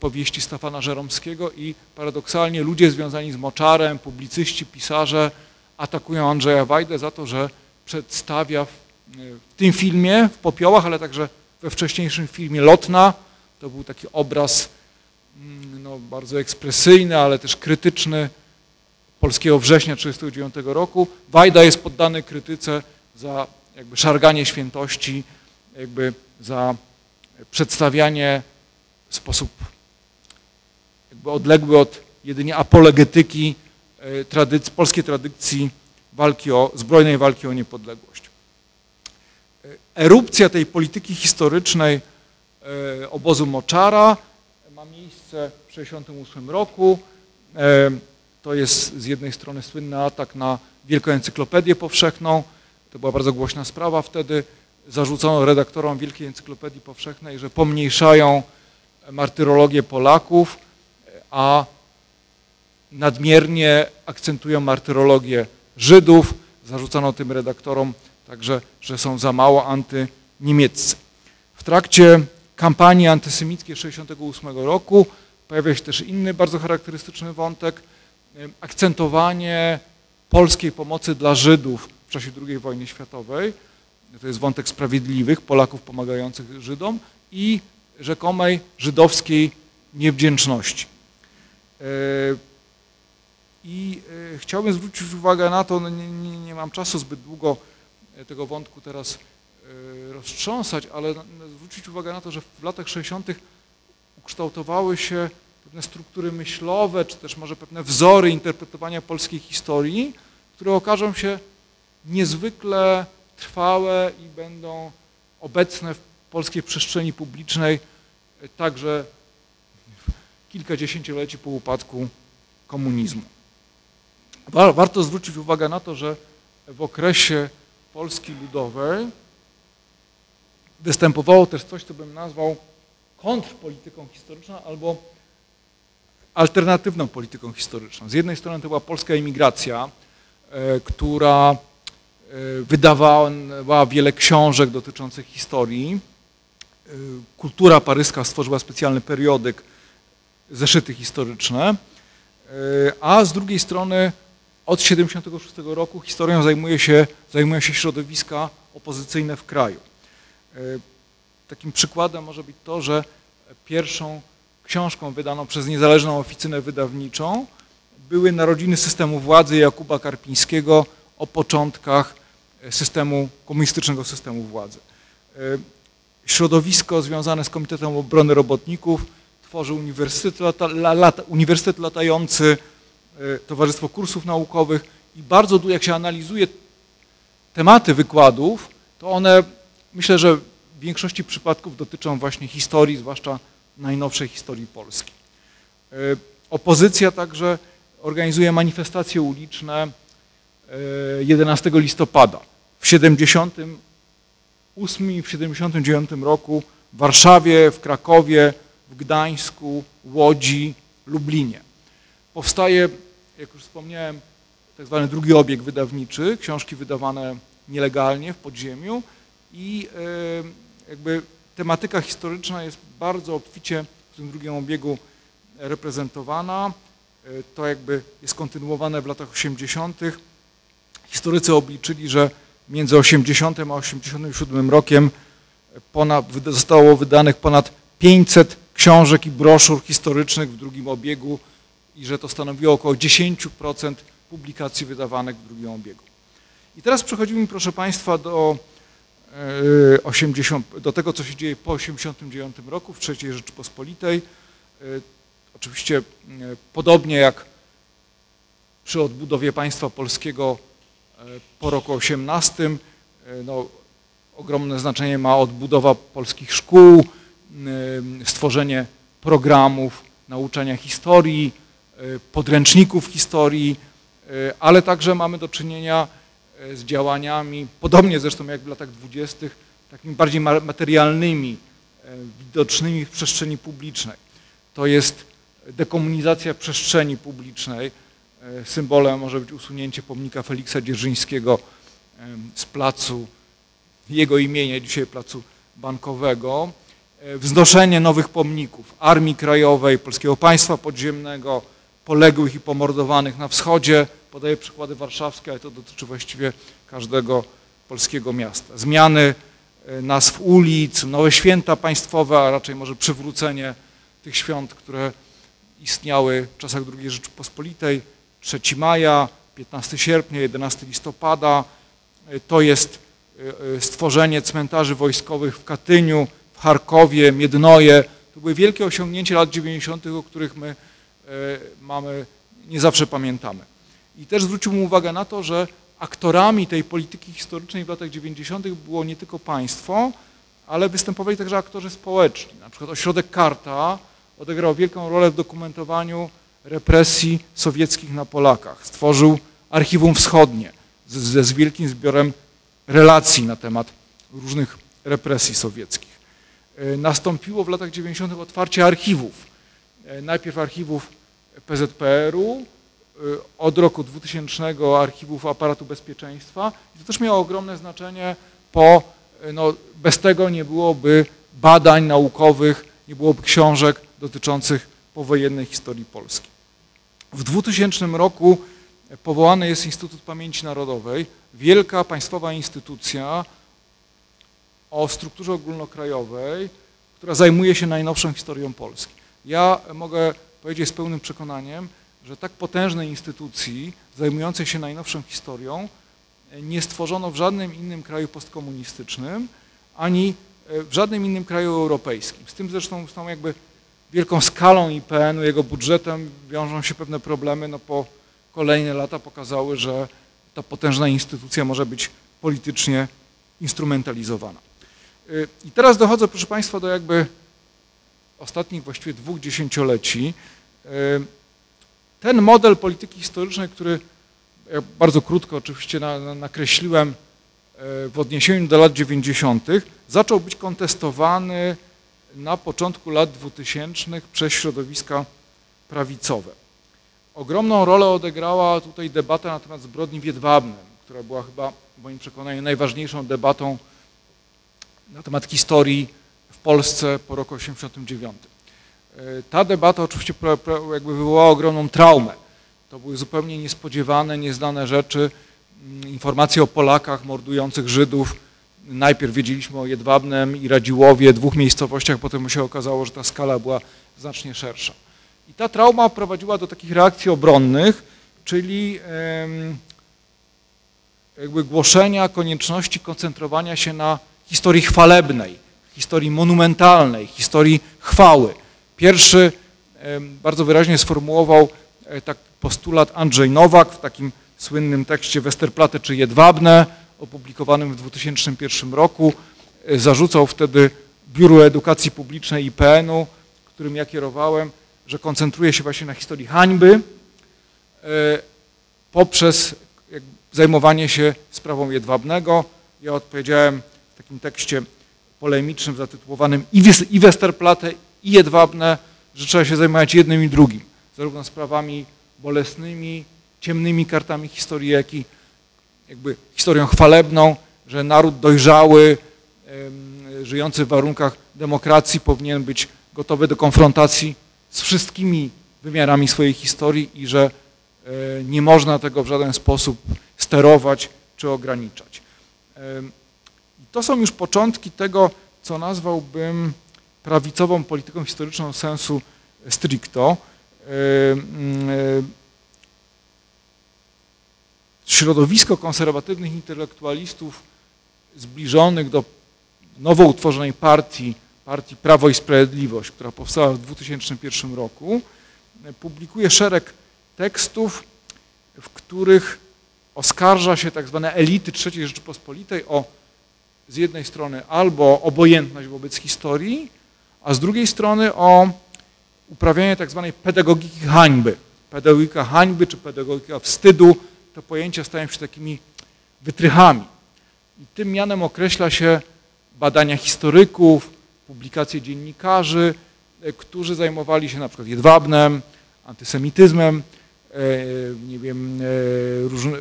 powieści Stefana Żeromskiego i paradoksalnie ludzie związani z Moczarem, publicyści, pisarze atakują Andrzeja Wajdę za to, że przedstawia w, w tym filmie, w Popiołach, ale także we wcześniejszym filmie Lotna, to był taki obraz mm, no, bardzo ekspresyjny, ale też krytyczny polskiego września 1939 roku. Wajda jest poddany krytyce za jakby szarganie świętości, jakby za przedstawianie w sposób jakby odległy od jedynie apologetyki e, tradycji, polskiej tradycji walki o, zbrojnej walki o niepodległość. E, erupcja tej polityki historycznej e, obozu Moczara ma 1968 roku. To jest z jednej strony słynny atak na Wielką Encyklopedię Powszechną. To była bardzo głośna sprawa wtedy. Zarzucono redaktorom Wielkiej Encyklopedii Powszechnej, że pomniejszają martyrologię Polaków, a nadmiernie akcentują martyrologię Żydów. Zarzucano tym redaktorom także, że są za mało antyniemieccy. W trakcie kampanii antysemickiej 1968 roku pojawia się też inny bardzo charakterystyczny wątek, akcentowanie polskiej pomocy dla Żydów w czasie II wojny światowej. To jest wątek sprawiedliwych, Polaków pomagających Żydom i rzekomej żydowskiej niewdzięczności. E, I e, chciałbym zwrócić uwagę na to, no nie, nie, nie mam czasu zbyt długo tego wątku teraz e, roztrząsać, ale zwrócić uwagę na to, że w latach 60. ukształtowały się pewne struktury myślowe, czy też może pewne wzory interpretowania polskiej historii, które okażą się niezwykle trwałe i będą obecne w polskiej przestrzeni publicznej także kilka dziesięcioleci po upadku komunizmu. Warto zwrócić uwagę na to, że w okresie Polski Ludowej występowało też coś, co bym nazwał kontrpolityką historyczną albo alternatywną polityką historyczną. Z jednej strony to była polska emigracja, e, która e, wydawała wiele książek dotyczących historii. E, kultura paryska stworzyła specjalny periodyk, zeszyty historyczne, a z drugiej strony od 1976 roku historią zajmuje się, zajmują się środowiska opozycyjne w kraju. Takim przykładem może być to, że pierwszą książką wydaną przez niezależną oficynę wydawniczą były Narodziny systemu władzy Jakuba Karpińskiego o początkach systemu, komunistycznego systemu władzy. Środowisko związane z Komitetem Obrony Robotników tworzy Uniwersytet, lata, Uniwersytet Latający, e, Towarzystwo Kursów Naukowych i bardzo, jak się analizuje tematy wykładów, to one myślę, że w większości przypadków dotyczą właśnie historii, zwłaszcza najnowszej historii Polski. E, opozycja także organizuje manifestacje uliczne 11 e, listopada. W 78 i w 79 roku w Warszawie, w Krakowie, w Gdańsku, Łodzi, Lublinie. Powstaje, jak już wspomniałem, tak zwany drugi obieg wydawniczy, książki wydawane nielegalnie w podziemiu i e, jakby tematyka historyczna jest bardzo obficie w tym drugim obiegu reprezentowana. E, to jakby jest kontynuowane w latach 80. Historycy obliczyli, że między 80 a 87 rokiem ponad, zostało wydanych ponad 500 książek i broszur historycznych w drugim obiegu i że to stanowiło około 10% publikacji wydawanych w drugim obiegu. I teraz przechodzimy, proszę Państwa, do 80, e, do tego, co się dzieje po 1989 roku w III Rzeczypospolitej. E, oczywiście e, podobnie jak przy odbudowie państwa polskiego po roku 18, no, ogromne znaczenie ma odbudowa polskich szkół, stworzenie programów nauczania historii, podręczników historii, ale także mamy do czynienia z działaniami, podobnie zresztą jak w latach dwudziestych, takimi bardziej materialnymi, e, widocznymi w przestrzeni publicznej. To jest dekomunizacja przestrzeni publicznej. E, symbolem może być usunięcie pomnika Feliksa Dzierżyńskiego z placu jego imienia, dzisiaj placu bankowego, e, wznoszenie nowych pomników Armii Krajowej, Polskiego Państwa Podziemnego, poległych i pomordowanych na wschodzie, Podaję przykłady warszawskie, ale to dotyczy właściwie każdego polskiego miasta. Zmiany e, nazw ulic, nowe święta państwowe, a raczej może przywrócenie tych świąt, które istniały w czasach II Rzeczypospolitej. 3 maja, 15 sierpnia, 11 listopada. E, to jest e, stworzenie cmentarzy wojskowych w Katyniu, w Charkowie, Miednoje. To były wielkie osiągnięcia lat 90., o których my mamy, nie zawsze pamiętamy. I też zwróciłbym uwagę na to, że aktorami tej polityki historycznej w latach 90. było nie tylko państwo, ale występowali także aktorzy społeczni. Na przykład ośrodek Karta odegrał wielką rolę w dokumentowaniu represji sowieckich na Polakach. Stworzył Archiwum Wschodnie ze z wielkim zbiorem relacji na temat różnych represji sowieckich. E, nastąpiło w latach 90. otwarcie archiwów. E, najpierw archiwów PZPR-u, e, od roku 2000 archiwów aparatu bezpieczeństwa. I to też miało ogromne znaczenie, bo no, bez tego nie byłoby badań naukowych, nie byłoby książek dotyczących powojennej historii Polski. W 2000 roku powołany jest Instytut Pamięci Narodowej, wielka państwowa instytucja o strukturze ogólnokrajowej, która zajmuje się najnowszą historią Polski. Ja mogę powiedzieć z pełnym przekonaniem, że tak potężnej instytucji zajmującej się najnowszą historią nie stworzono w żadnym innym kraju postkomunistycznym, ani w żadnym innym kraju europejskim. Z tym zresztą tą jakby wielką skalą IPN-u, jego budżetem wiążą się pewne problemy, no po kolejne lata pokazały, że ta potężna instytucja może być politycznie instrumentalizowana. Y, I teraz dochodzę, proszę Państwa, do jakby ostatnich właściwie dwóch dziesięcioleci. Y, ten model polityki historycznej, który ja bardzo krótko oczywiście nakreśliłem y, w odniesieniu do lat 90., zaczął być kontestowany na początku lat 2000 przez środowiska prawicowe. Ogromną rolę odegrała tutaj debata na temat zbrodni w Jedwabnem, która była chyba moim przekonaniu najważniejszą debatą na temat historii w Polsce po roku 1989. E, ta debata oczywiście jakby wywołała ogromną traumę. To były zupełnie niespodziewane, nieznane rzeczy, mm, informacje o Polakach mordujących Żydów. Najpierw wiedzieliśmy o Jedwabnem i Radziłowie, dwóch miejscowościach, potem się okazało, że ta skala była znacznie szersza. I ta trauma prowadziła do takich reakcji obronnych, czyli jakby głoszenia konieczności koncentrowania się na historii chwalebnej, historii monumentalnej, historii chwały. Pierwszy bardzo wyraźnie sformułował e, tak postulat Andrzej Nowak w takim słynnym tekście Westerplatte czy Jedwabne, opublikowanym w 2001 roku. E, zarzucał wtedy Biuru Edukacji Publicznej IPN-u, którym ja kierowałem, że koncentruje się właśnie na historii hańby e, poprzez zajmowanie się sprawą Jedwabnego. Ja odpowiedziałem w takim tekście polemicznym zatytułowanym i Westerplatte i Jedwabne, że trzeba się zajmować jednym i drugim, zarówno sprawami bolesnymi, ciemnymi kartami historii, jak i jakby historią chwalebną, że naród dojrzały, żyjący w warunkach demokracji powinien być gotowy do konfrontacji z wszystkimi wymiarami swojej historii i że e, nie można tego w żaden sposób sterować czy ograniczać. To są już początki tego, co nazwałbym prawicową polityką historyczną sensu stricto. Środowisko konserwatywnych intelektualistów zbliżonych do nowo utworzonej partii partii Prawo i Sprawiedliwość, która powstała w 2001 roku, publikuje szereg tekstów, w których oskarża się tak zwane elity III Rzeczypospolitej o z jednej strony albo obojętność wobec historii, a z drugiej strony o uprawianie tak zwanej pedagogiki hańby. Pedagogika hańby czy pedagogika wstydu, to pojęcia stają się takimi wytrychami. I tym mianem określa się badania historyków, publikacje dziennikarzy, e, którzy zajmowali się na przykład jedwabnem, antysemityzmem, e, nie wiem,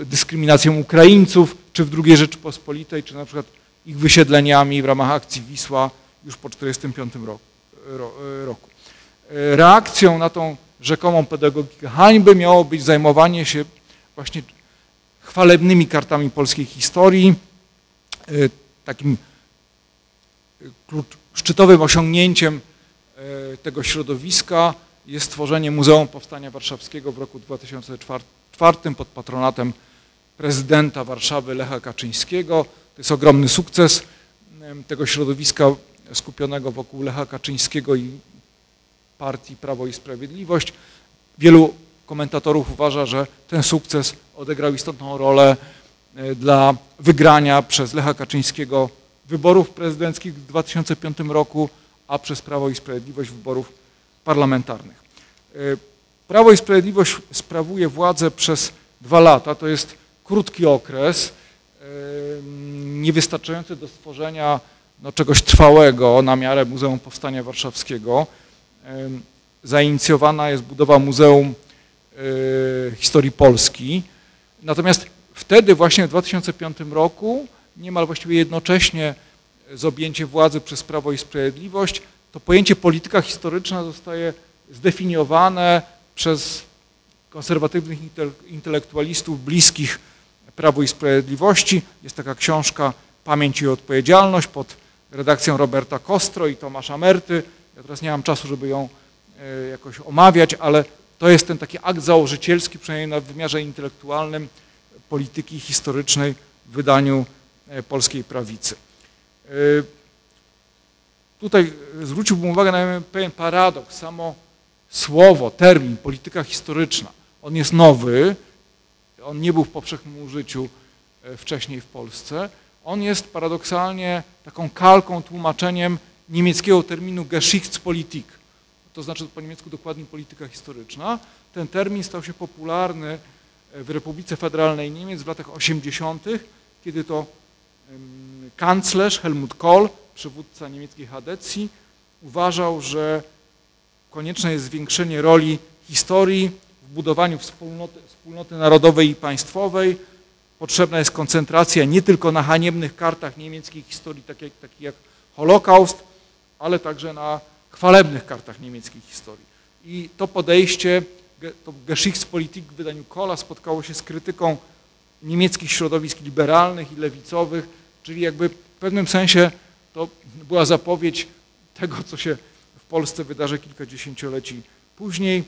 e, dyskryminacją Ukraińców, czy w II Rzeczypospolitej, czy na przykład ich wysiedleniami w ramach akcji Wisła już po 1945 roku. Reakcją na tą rzekomą pedagogikę hańby miało być zajmowanie się właśnie chwalebnymi kartami polskiej historii, takim klucz, szczytowym osiągnięciem e, tego środowiska jest stworzenie Muzeum Powstania Warszawskiego w roku 2004 pod patronatem prezydenta Warszawy Lecha Kaczyńskiego. To jest ogromny sukces tego środowiska skupionego wokół Lecha Kaczyńskiego i partii Prawo i Sprawiedliwość. Wielu komentatorów uważa, że ten sukces odegrał istotną rolę e, dla wygrania przez Lecha Kaczyńskiego wyborów prezydenckich w 2005 roku, a przez Prawo i Sprawiedliwość wyborów parlamentarnych. E, Prawo i Sprawiedliwość sprawuje władzę przez dwa lata, to jest krótki okres, e, niewystarczający do stworzenia no, czegoś trwałego na miarę Muzeum Powstania Warszawskiego. Zainicjowana jest budowa Muzeum Historii Polski. Natomiast wtedy właśnie w 2005 roku, niemal właściwie jednocześnie z objęciem władzy przez Prawo i Sprawiedliwość, to pojęcie polityka historyczna zostaje zdefiniowane przez konserwatywnych intelektualistów bliskich Prawu i Sprawiedliwości. Jest taka książka Pamięć i Odpowiedzialność pod redakcją Roberta Kostro i Tomasza Merty. Ja teraz nie mam czasu, żeby ją e, jakoś omawiać, ale to jest ten taki akt założycielski, przynajmniej na wymiarze intelektualnym, polityki historycznej w wydaniu e, polskiej prawicy. E, tutaj zwróciłbym uwagę na pewien paradoks. Samo słowo, termin polityka historyczna, on jest nowy, on nie był w powszechnym użyciu e, wcześniej w Polsce. On jest paradoksalnie taką kalką, tłumaczeniem niemieckiego terminu Geschichtspolitik. To znaczy po niemiecku dokładnie polityka historyczna. Ten termin stał się popularny w Republice Federalnej Niemiec w latach 80., kiedy to kanclerz Helmut Kohl, przywódca niemieckiej Hadecji, uważał, że konieczne jest zwiększenie roli historii w budowaniu wspólnoty, wspólnoty narodowej i państwowej. Potrzebna jest koncentracja nie tylko na haniebnych kartach niemieckiej historii, takich jak, tak jak Holokaust, ale także na chwalebnych kartach niemieckiej historii. I to podejście to Geschichtspolitik w wydaniu Kola spotkało się z krytyką niemieckich środowisk liberalnych i lewicowych, czyli jakby w pewnym sensie to była zapowiedź tego, co się w Polsce wydarzy kilkadziesięcioleci później.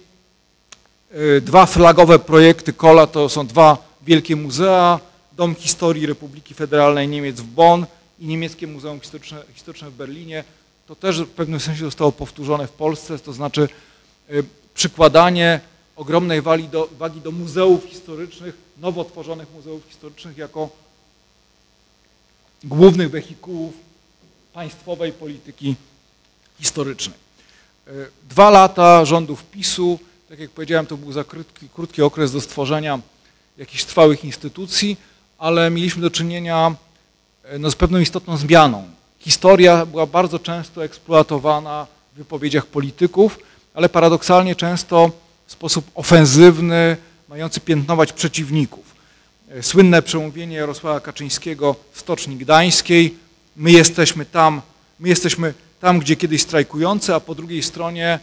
E, dwa flagowe projekty Kola to są dwa wielkie muzea, Dom Historii Republiki Federalnej Niemiec w Bonn i Niemieckie Muzeum Historyczne, Historyczne w Berlinie. To też w pewnym sensie zostało powtórzone w Polsce, to znaczy e, przykładanie ogromnej wagi do, wagi do muzeów historycznych, nowo tworzonych muzeów historycznych jako głównych wehikułów państwowej polityki historycznej. E, dwa lata rządów PiSu, tak jak powiedziałem, to był za krótki, krótki okres do stworzenia jakichś trwałych instytucji, ale mieliśmy do czynienia e, no, z pewną istotną zmianą. Historia była bardzo często eksploatowana w wypowiedziach polityków, ale paradoksalnie często w sposób ofensywny, mający piętnować przeciwników. E, słynne przemówienie Jarosława Kaczyńskiego w Stoczni Gdańskiej. My jesteśmy tam, my jesteśmy tam, gdzie kiedyś strajkujący, a po drugiej stronie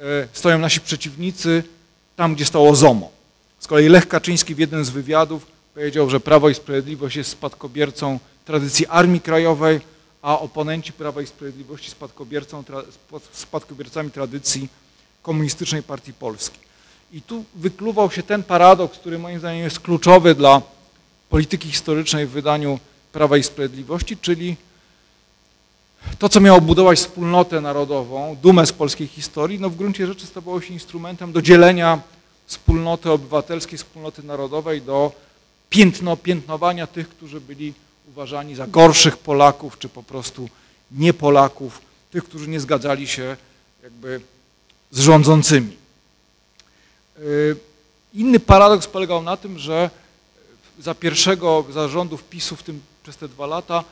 e, stoją nasi przeciwnicy, tam, gdzie stało ZOMO. Z kolei Lech Kaczyński w jednym z wywiadów powiedział, że Prawo i Sprawiedliwość jest spadkobiercą tradycji Armii Krajowej, a oponenci Prawa i Sprawiedliwości spadkobiercą, spadkobiercami tradycji Komunistycznej Partii Polski. I tu wykluwał się ten paradoks, który moim zdaniem jest kluczowy dla polityki historycznej w wydaniu Prawa i Sprawiedliwości, czyli to, co miało budować wspólnotę narodową, dumę z polskiej historii, no w gruncie rzeczy stawało się instrumentem do dzielenia wspólnoty obywatelskiej, wspólnoty narodowej, do piętno, piętnowania tych, którzy byli uważani za gorszych Polaków, czy po prostu nie Polaków, tych, którzy nie zgadzali się jakby z rządzącymi. Y, inny paradoks polegał na tym, że za pierwszego zarządów PiSu w tym, przez te dwa lata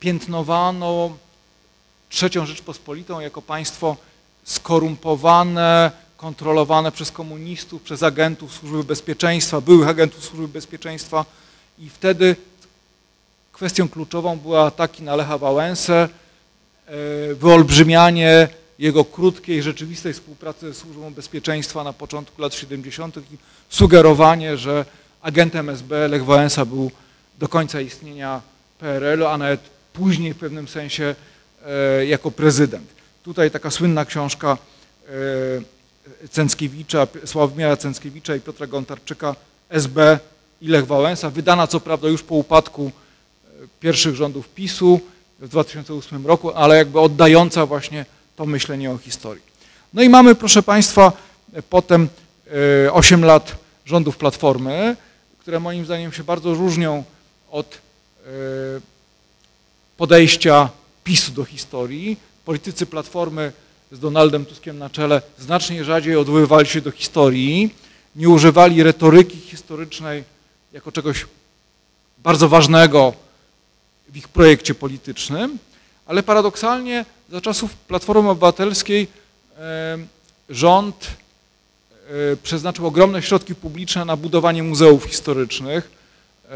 piętnowano trzecią Rzeczpospolitą jako państwo skorumpowane, kontrolowane przez komunistów, przez agentów służby bezpieczeństwa, byłych agentów służby bezpieczeństwa i wtedy kwestią kluczową były ataki na Lecha Wałęsę, y, wyolbrzymianie jego krótkiej, rzeczywistej współpracy ze Służbą Bezpieczeństwa na początku lat 70. i sugerowanie, że agentem SB Lech Wałęsa był do końca istnienia PRL-u, a nawet później w pewnym sensie e, jako prezydent. Tutaj taka słynna książka e, Cęckiewicza, Sławomira Cęckiewicza i Piotra Gontarczyka SB i Lech Wałęsa, wydana co prawda już po upadku e, pierwszych rządów PiSu w 2008 roku, ale jakby oddająca właśnie to myślenie o historii. No i mamy, proszę Państwa, potem 8 e, lat rządów Platformy, które moim zdaniem się bardzo różnią od e, podejścia PiSu do historii. Politycy Platformy z Donaldem Tuskiem na czele znacznie rzadziej odwoływali się do historii, nie używali retoryki historycznej jako czegoś bardzo ważnego w ich projekcie politycznym, ale paradoksalnie za czasów Platformy Obywatelskiej e, rząd e, przeznaczył ogromne środki publiczne na budowanie muzeów historycznych. E,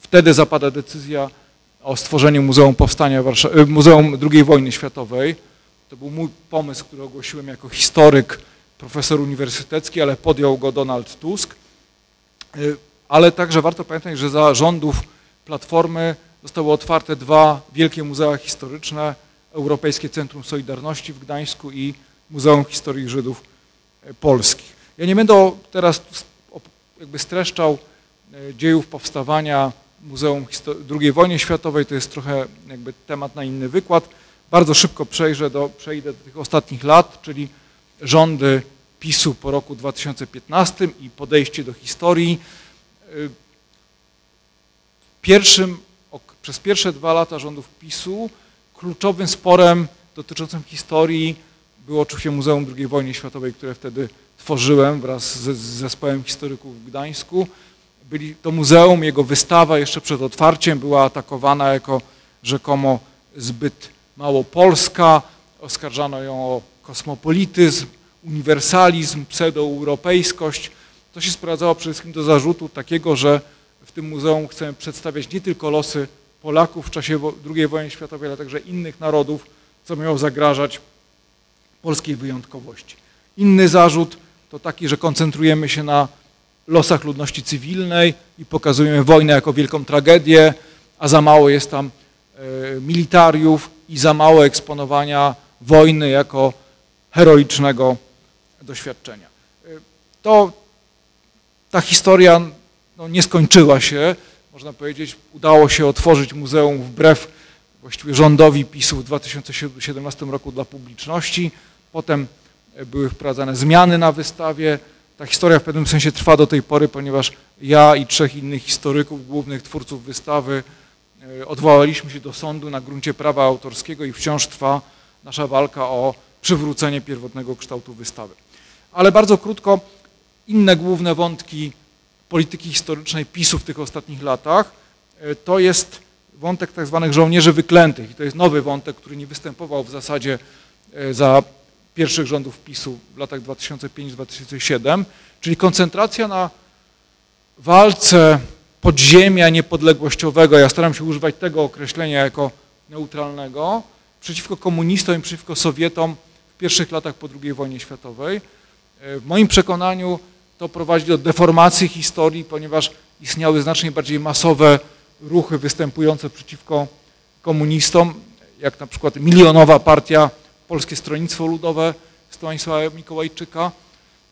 wtedy zapada decyzja o stworzeniu Muzeum Powstania Warszawy, Muzeum II wojny światowej. To był mój pomysł, który ogłosiłem jako historyk, profesor uniwersytecki, ale podjął go Donald Tusk. Ale także warto pamiętać, że za rządów Platformy zostały otwarte dwa wielkie muzea historyczne, Europejskie Centrum Solidarności w Gdańsku i Muzeum Historii Żydów Polskich. Ja nie będę teraz jakby streszczał dziejów powstawania Muzeum II wojny światowej, to jest trochę jakby temat na inny wykład. Bardzo szybko przejrzę do, przejdę do tych ostatnich lat, czyli rządy PiSu po roku 2015 i podejście do historii. Pierwszym, przez pierwsze dwa lata rządów PiSu kluczowym sporem dotyczącym historii było oczywiście Muzeum II wojny światowej, które wtedy tworzyłem wraz z, zespołem historyków w Gdańsku. Byli, to muzeum, jego wystawa jeszcze przed otwarciem była atakowana jako rzekomo zbyt mało polska. Oskarżano ją o kosmopolityzm, uniwersalizm, pseudoeuropejskość. To się sprowadzało przede wszystkim do zarzutu takiego, że w tym muzeum chcemy przedstawiać nie tylko losy Polaków w czasie II wojny światowej, ale także innych narodów, co miało zagrażać polskiej wyjątkowości. Inny zarzut to taki, że koncentrujemy się na losach ludności cywilnej i pokazujemy wojnę jako wielką tragedię, a za mało jest tam e, militariów i za mało eksponowania wojny jako heroicznego doświadczenia. E, to ta historia no, nie skończyła się. Można powiedzieć, udało się otworzyć muzeum wbrew właściwie rządowi PiSu w 2017 roku dla publiczności. Potem e, były wprowadzane zmiany na wystawie. Ta historia w pewnym sensie trwa do tej pory, ponieważ ja i trzech innych historyków, głównych twórców wystawy, e, odwołaliśmy się do sądu na gruncie prawa autorskiego i wciąż trwa nasza walka o przywrócenie pierwotnego kształtu wystawy. Ale bardzo krótko, inne główne wątki polityki historycznej PiSu w tych ostatnich latach, e, to jest wątek tak zwanych żołnierzy wyklętych. I to jest nowy wątek, który nie występował w zasadzie e, za pierwszych rządów PiSu w latach 2005-2007, czyli koncentracja na walce podziemia niepodległościowego, ja staram się używać tego określenia jako neutralnego, przeciwko komunistom i przeciwko Sowietom w pierwszych latach po II wojnie światowej. E, w moim przekonaniu to prowadzi do deformacji historii, ponieważ istniały znacznie bardziej masowe ruchy występujące przeciwko komunistom, jak na przykład milionowa partia Polskie Stronnictwo Ludowe Stanisława Mikołajczyka.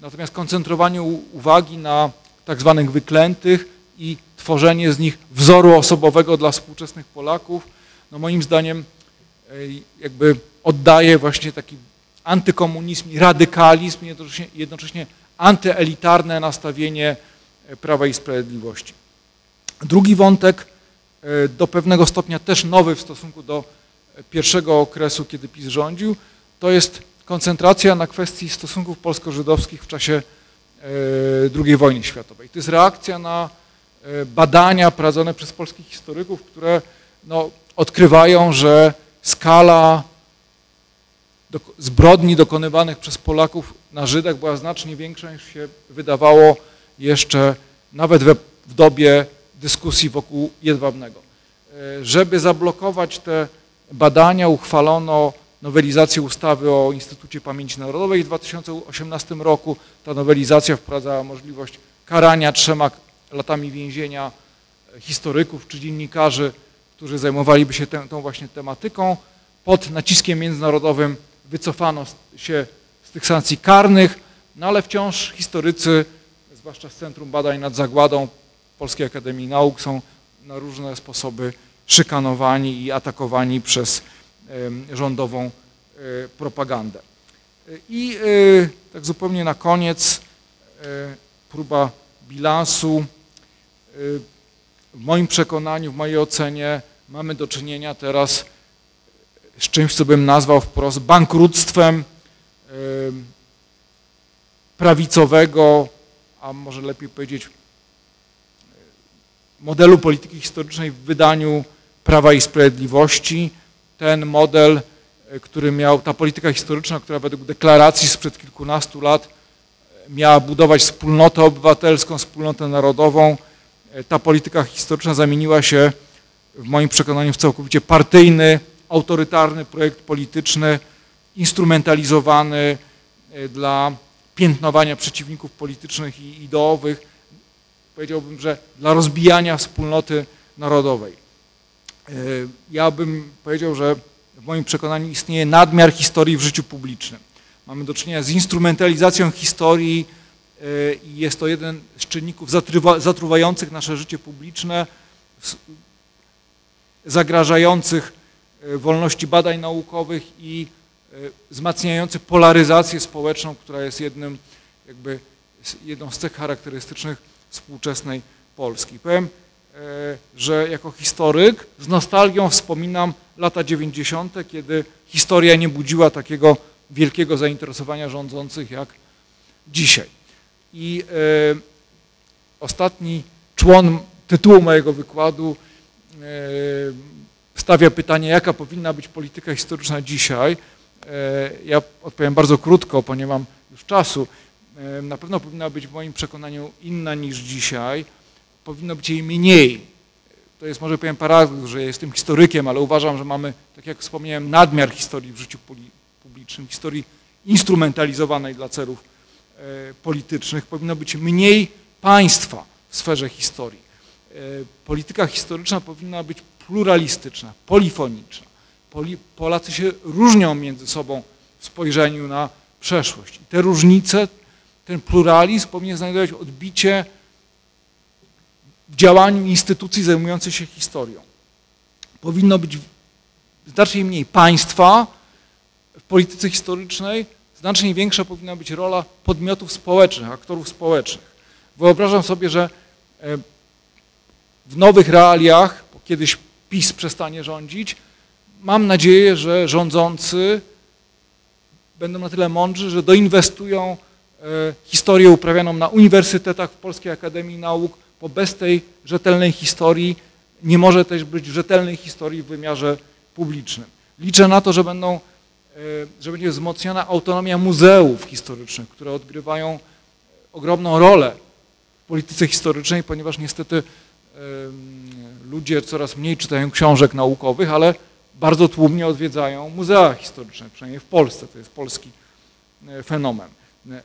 Natomiast koncentrowanie uwagi na tak zwanych wyklętych i tworzenie z nich wzoru osobowego dla współczesnych Polaków, no moim zdaniem jakby oddaje właśnie taki antykomunizm i radykalizm, jednocześnie, jednocześnie antyelitarne nastawienie e, Prawa i Sprawiedliwości. Drugi wątek, e, do pewnego stopnia też nowy w stosunku do pierwszego okresu, kiedy PiS rządził, to jest koncentracja na kwestii stosunków polsko-żydowskich w czasie e, II wojny światowej. To jest reakcja na badania prowadzone przez polskich historyków, które no, odkrywają, że skala zbrodni dokonywanych przez Polaków na Żydach była znacznie większa niż się wydawało jeszcze nawet we, w dobie dyskusji wokół Jedwabnego. E, żeby zablokować te badania uchwalono nowelizację ustawy o Instytucie Pamięci Narodowej w 2018 roku. Ta nowelizacja wprowadzała możliwość karania trzema latami więzienia historyków czy dziennikarzy, którzy zajmowaliby się tą właśnie tematyką. Pod naciskiem międzynarodowym wycofano się z tych sankcji karnych, no ale wciąż historycy, zwłaszcza z Centrum Badań nad Zagładą Polskiej Akademii Nauk są na różne sposoby szykanowani i atakowani przez rządową e, propagandę. I e, tak zupełnie na koniec e, próba bilansu. W moim przekonaniu, w mojej ocenie mamy do czynienia teraz z czymś, co bym nazwał wprost bankructwem prawicowego, a może lepiej powiedzieć modelu polityki historycznej w wydaniu Prawa i Sprawiedliwości. Ten model, który miał, ta polityka historyczna, która według deklaracji sprzed kilkunastu lat miała budować wspólnotę obywatelską, wspólnotę narodową, ta polityka historyczna zamieniła się w moim przekonaniu w całkowicie partyjny, autorytarny projekt polityczny, instrumentalizowany e, dla piętnowania przeciwników politycznych i ideowych, powiedziałbym, że dla rozbijania wspólnoty narodowej. E, ja bym powiedział, że w moim przekonaniu istnieje nadmiar historii w życiu publicznym. Mamy do czynienia z instrumentalizacją historii e, i jest to jeden z czynników zatruwających nasze życie publiczne, zagrażających wolności badań naukowych i e, wzmacniających polaryzację społeczną, która jest jednym, jakby, jedną z cech charakterystycznych współczesnej Polski. Powiem, e, że jako historyk z nostalgią wspominam lata 90., kiedy historia nie budziła takiego wielkiego zainteresowania rządzących jak dzisiaj. I ostatni człon tytułu mojego wykładu E, stawia pytanie, jaka powinna być polityka historyczna dzisiaj. E, ja odpowiem bardzo krótko, ponieważ nie mam już czasu. E, na pewno powinna być w moim przekonaniu inna niż dzisiaj. Powinno być jej mniej. To jest może powiem paradoks, że jestem historykiem, ale uważam, że mamy, tak jak wspomniałem, nadmiar historii w życiu publicznym, historii instrumentalizowanej dla celów politycznych. Powinno być mniej państwa w sferze historii. E, polityka historyczna powinna być pluralistyczna, polifoniczna. Polacy się różnią między sobą w spojrzeniu na przeszłość. I te różnice, ten pluralizm powinien znajdować odbicie w działaniu instytucji zajmujących się historią. Powinno być znacznie mniej państwa w polityce historycznej, znacznie większa powinna być rola podmiotów społecznych, aktorów społecznych. Wyobrażam sobie, że e, w nowych realiach, bo kiedyś PiS przestanie rządzić, mam nadzieję, że rządzący będą na tyle mądrzy, że doinwestują e, historię uprawianą na uniwersytetach w Polskiej Akademii Nauk, bo bez tej rzetelnej historii nie może też być rzetelnej historii w wymiarze publicznym. Liczę na to, że, będą, e, że będzie wzmocniona autonomia muzeów historycznych, które odgrywają ogromną rolę w polityce historycznej, ponieważ niestety ludzie coraz mniej czytają książek naukowych, ale bardzo tłumnie odwiedzają muzea historyczne, przynajmniej w Polsce, to jest polski e, fenomen. E,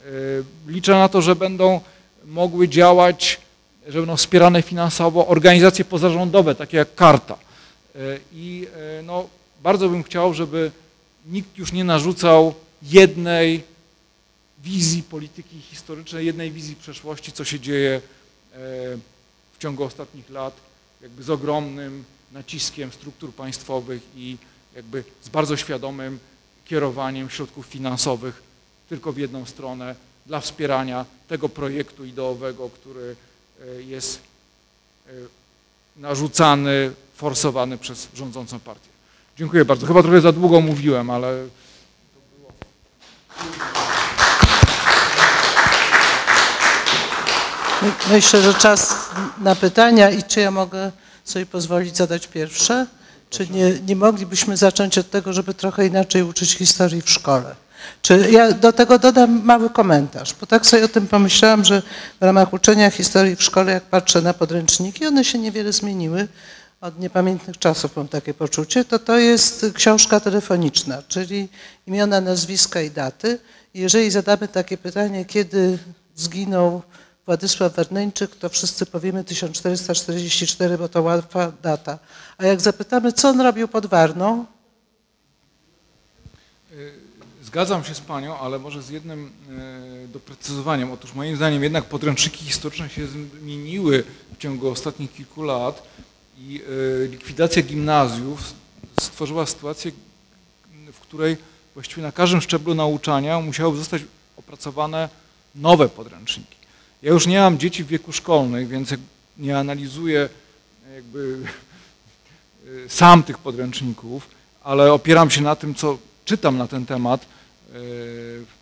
liczę na to, że będą mogły działać, że będą wspierane finansowo organizacje pozarządowe, takie jak Karta. E, I no, bardzo bym chciał, żeby nikt już nie narzucał jednej wizji polityki historycznej, jednej wizji przeszłości, co się dzieje w ciągu ostatnich lat jakby z ogromnym naciskiem struktur państwowych i jakby z bardzo świadomym kierowaniem środków finansowych tylko w jedną stronę dla wspierania tego projektu ideowego, który e, jest e, narzucany, forsowany przez rządzącą partię. Dziękuję bardzo. Chyba trochę za długo mówiłem, ale Myślę, że czas na pytania i czy ja mogę sobie pozwolić zadać pierwsze? Czy nie, nie moglibyśmy zacząć od tego, żeby trochę inaczej uczyć historii w szkole? Czy ja do tego dodam mały komentarz, bo tak sobie o tym pomyślałam, że w ramach uczenia historii w szkole, jak patrzę na podręczniki, one się niewiele zmieniły od niepamiętnych czasów, mam takie poczucie, to to jest książka telefoniczna, czyli imiona, nazwiska i daty. Jeżeli zadamy takie pytanie, kiedy zginął Władysław Werneńczyk, to wszyscy powiemy 1444, bo to łatwa data. A jak zapytamy, co on robił pod Warną? Y, zgadzam się z Panią, ale może z jednym y, doprecyzowaniem. Otóż moim zdaniem jednak podręczniki historyczne się zmieniły w ciągu ostatnich kilku lat i y, likwidacja gimnazjów stworzyła sytuację, w której właściwie na każdym szczeblu nauczania musiały zostać opracowane nowe podręczniki. Ja już nie mam dzieci w wieku szkolnym, więc nie analizuję jakby sam tych podręczników, ale opieram się na tym, co czytam na ten temat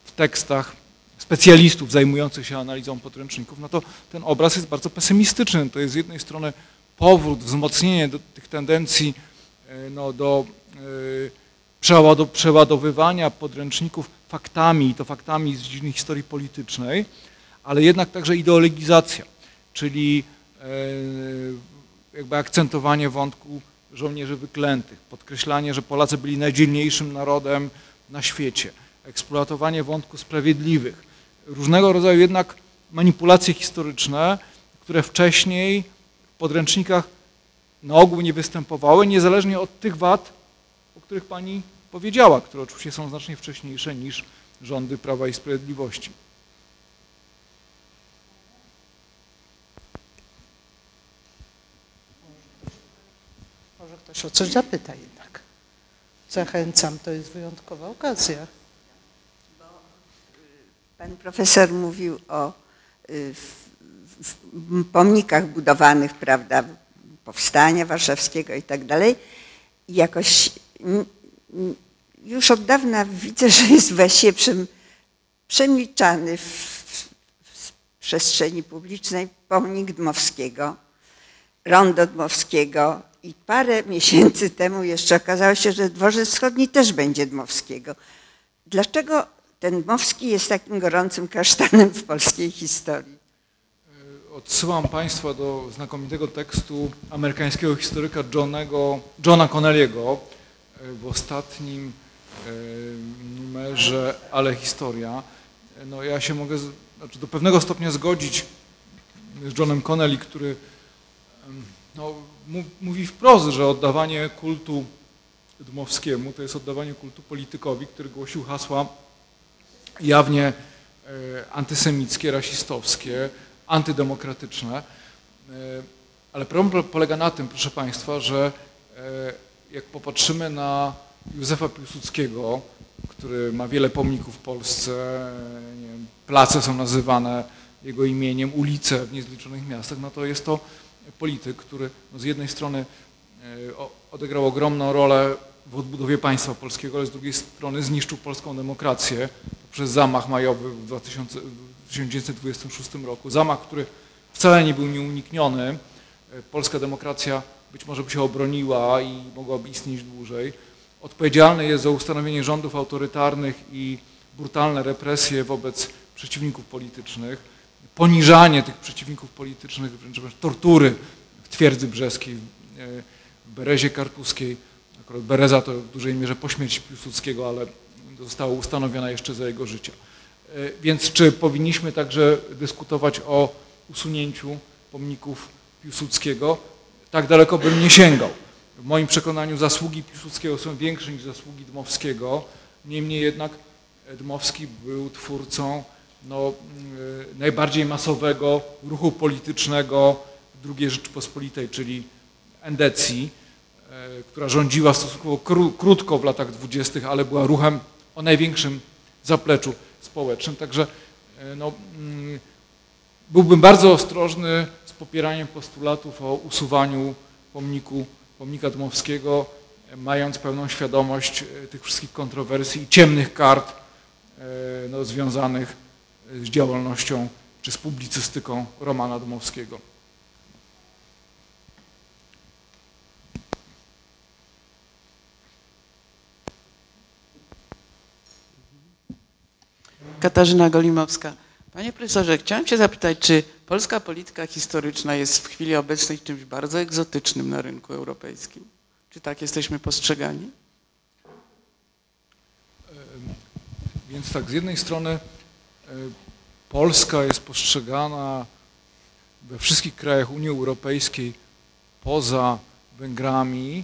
w tekstach specjalistów zajmujących się analizą podręczników, no to ten obraz jest bardzo pesymistyczny. To jest z jednej strony powrót, wzmocnienie do tych tendencji no, do przeładowywania podręczników faktami, i to faktami z dziedziny historii politycznej, ale jednak także ideologizacja, czyli jakby akcentowanie wątku żołnierzy wyklętych, podkreślanie, że Polacy byli najdzielniejszym narodem na świecie, eksploatowanie wątku sprawiedliwych, różnego rodzaju jednak manipulacje historyczne, które wcześniej w podręcznikach na ogół nie występowały, niezależnie od tych wad, o których Pani powiedziała, które oczywiście są znacznie wcześniejsze niż rządy Prawa i Sprawiedliwości. Ktoś o coś zapyta jednak. Zachęcam, to jest wyjątkowa okazja. Pan profesor mówił o y, pomnikach budowanych, prawda, powstania warszawskiego i tak dalej. Jakoś już od dawna widzę, że jest właśnie przemilczany w, w przestrzeni publicznej pomnik Dmowskiego, rondo Dmowskiego i parę miesięcy temu jeszcze okazało się, że dworzec wschodni też będzie Dmowskiego. Dlaczego ten Dmowski jest takim gorącym kasztanem w polskiej historii? Odsyłam Państwa do znakomitego tekstu amerykańskiego historyka Johnego, Johna Connelly'ego w ostatnim numerze Ale Historia. No ja się mogę znaczy do pewnego stopnia zgodzić z Johnem Connelly, który no, mówi wprost, że oddawanie kultu Dmowskiemu to jest oddawanie kultu politykowi, który głosił hasła jawnie e, antysemickie, rasistowskie, antydemokratyczne. E, ale problem polega na tym, proszę Państwa, że e, jak popatrzymy na Józefa Piłsudskiego, który ma wiele pomników w Polsce, wiem, place są nazywane jego imieniem, ulice w niezliczonych miastach, no to jest to polityk, który no z jednej strony odegrał ogromną rolę w odbudowie państwa polskiego, ale z drugiej strony zniszczył polską demokrację poprzez zamach majowy w 2000, 1926 roku. Zamach, który wcale nie był nieunikniony. Polska demokracja być może by się obroniła i mogłaby istnieć dłużej. Odpowiedzialny jest za ustanowienie rządów autorytarnych i brutalne represje wobec przeciwników politycznych, poniżanie tych przeciwników politycznych, wręcz tortury w twierdzy brzeskiej, w Berezie Kartuskiej Akurat Bereza to w dużej mierze po śmierci Piłsudskiego, ale została ustanowiona jeszcze za jego życia. E, więc czy powinniśmy także dyskutować o usunięciu pomników Piłsudskiego? Tak daleko bym nie sięgał. W moim przekonaniu zasługi Piłsudskiego są większe niż zasługi Dmowskiego. Niemniej jednak Dmowski był twórcą no, e, najbardziej masowego ruchu politycznego II Rzeczypospolitej, czyli endecji. E, która rządziła stosunkowo krótko w latach dwudziestych, ale była ruchem o największym zapleczu społecznym. Także e, no, mm, byłbym bardzo ostrożny z popieraniem postulatów o usuwaniu pomniku, pomnika Dmowskiego, mając pełną świadomość e, tych wszystkich kontrowersji i ciemnych kart no, związanych z działalnością czy z publicystyką Romana Dmowskiego. Katarzyna Golimowska. Panie profesorze, chciałem się zapytać, czy polska polityka historyczna jest w chwili obecnej czymś bardzo egzotycznym na rynku europejskim? Czy tak jesteśmy postrzegani? Więc tak, z jednej strony Polska jest postrzegana we wszystkich krajach Unii Europejskiej poza Węgrami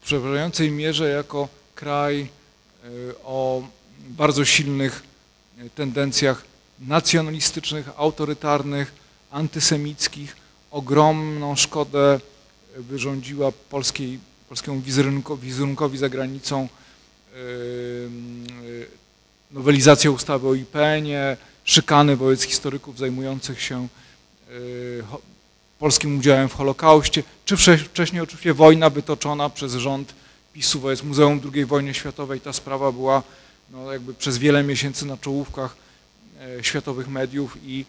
w przeważającej mierze jako kraj o bardzo silnych tendencjach nacjonalistycznych, autorytarnych, antysemickich. Ogromną szkodę wyrządziła polskiej, polskiemu wizerunkowi, wizerunkowi za granicą nowelizacja ustawy o IPN-ie, szykany wobec historyków zajmujących się polskim udziałem w Holokauście, czy wcześniej oczywiście wojna wytoczona przez rząd PiSu wobec Muzeum II wojny światowej. Ta sprawa była no, jakby przez wiele miesięcy na czołówkach e, światowych mediów i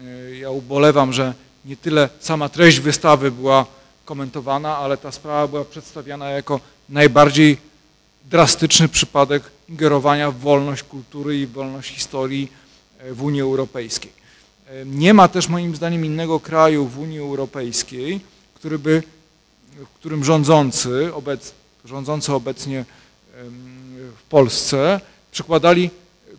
e, ja ubolewam, że nie tyle sama treść wystawy była komentowana, ale ta sprawa była przedstawiana jako najbardziej drastyczny przypadek ingerowania w wolność kultury i wolność historii e, w Unii Europejskiej. E, Nie ma też moim zdaniem innego kraju w Unii Europejskiej, który by, w którym rządzący, obec, rządzący obecnie w Polsce przykładali,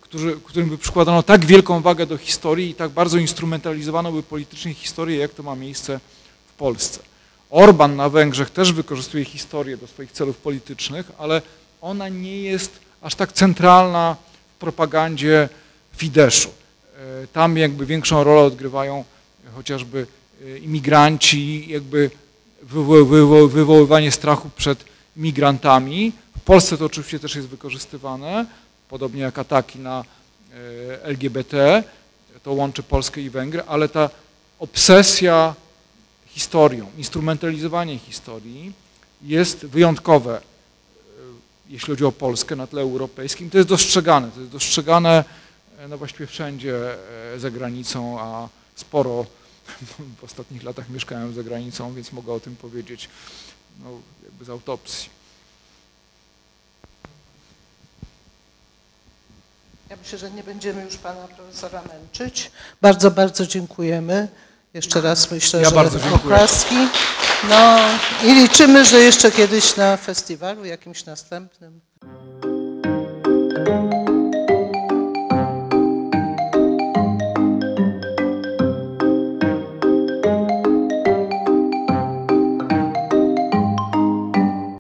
którzy, którym by przykładano tak wielką wagę do historii i tak bardzo instrumentalizowano by politycznie historię, jak to ma miejsce w Polsce. Orban na Węgrzech też wykorzystuje historię do swoich celów politycznych, ale ona nie jest aż tak centralna w propagandzie Fideszu. E, Tam jakby większą rolę odgrywają chociażby e, imigranci, jakby wywo- wywo- wywoływanie strachu przed migrantami. W Polsce to oczywiście też jest wykorzystywane, podobnie jak ataki na e, LGBT. To łączy Polskę i Węgry, ale ta obsesja historią, instrumentalizowanie historii jest wyjątkowe, jeśli chodzi o Polskę na tle europejskim. To jest dostrzegane, to jest dostrzegane e, no właściwie wszędzie e, za granicą, a sporo w ostatnich latach mieszkałem za granicą, więc mogę o tym powiedzieć no, jakby z autopsji. Ja myślę, że nie będziemy już pana profesora męczyć. Bardzo, bardzo dziękujemy. Jeszcze raz myślę, Ja że bardzo dziękuję. oklaski. No i liczymy, że jeszcze kiedyś na festiwalu jakimś następnym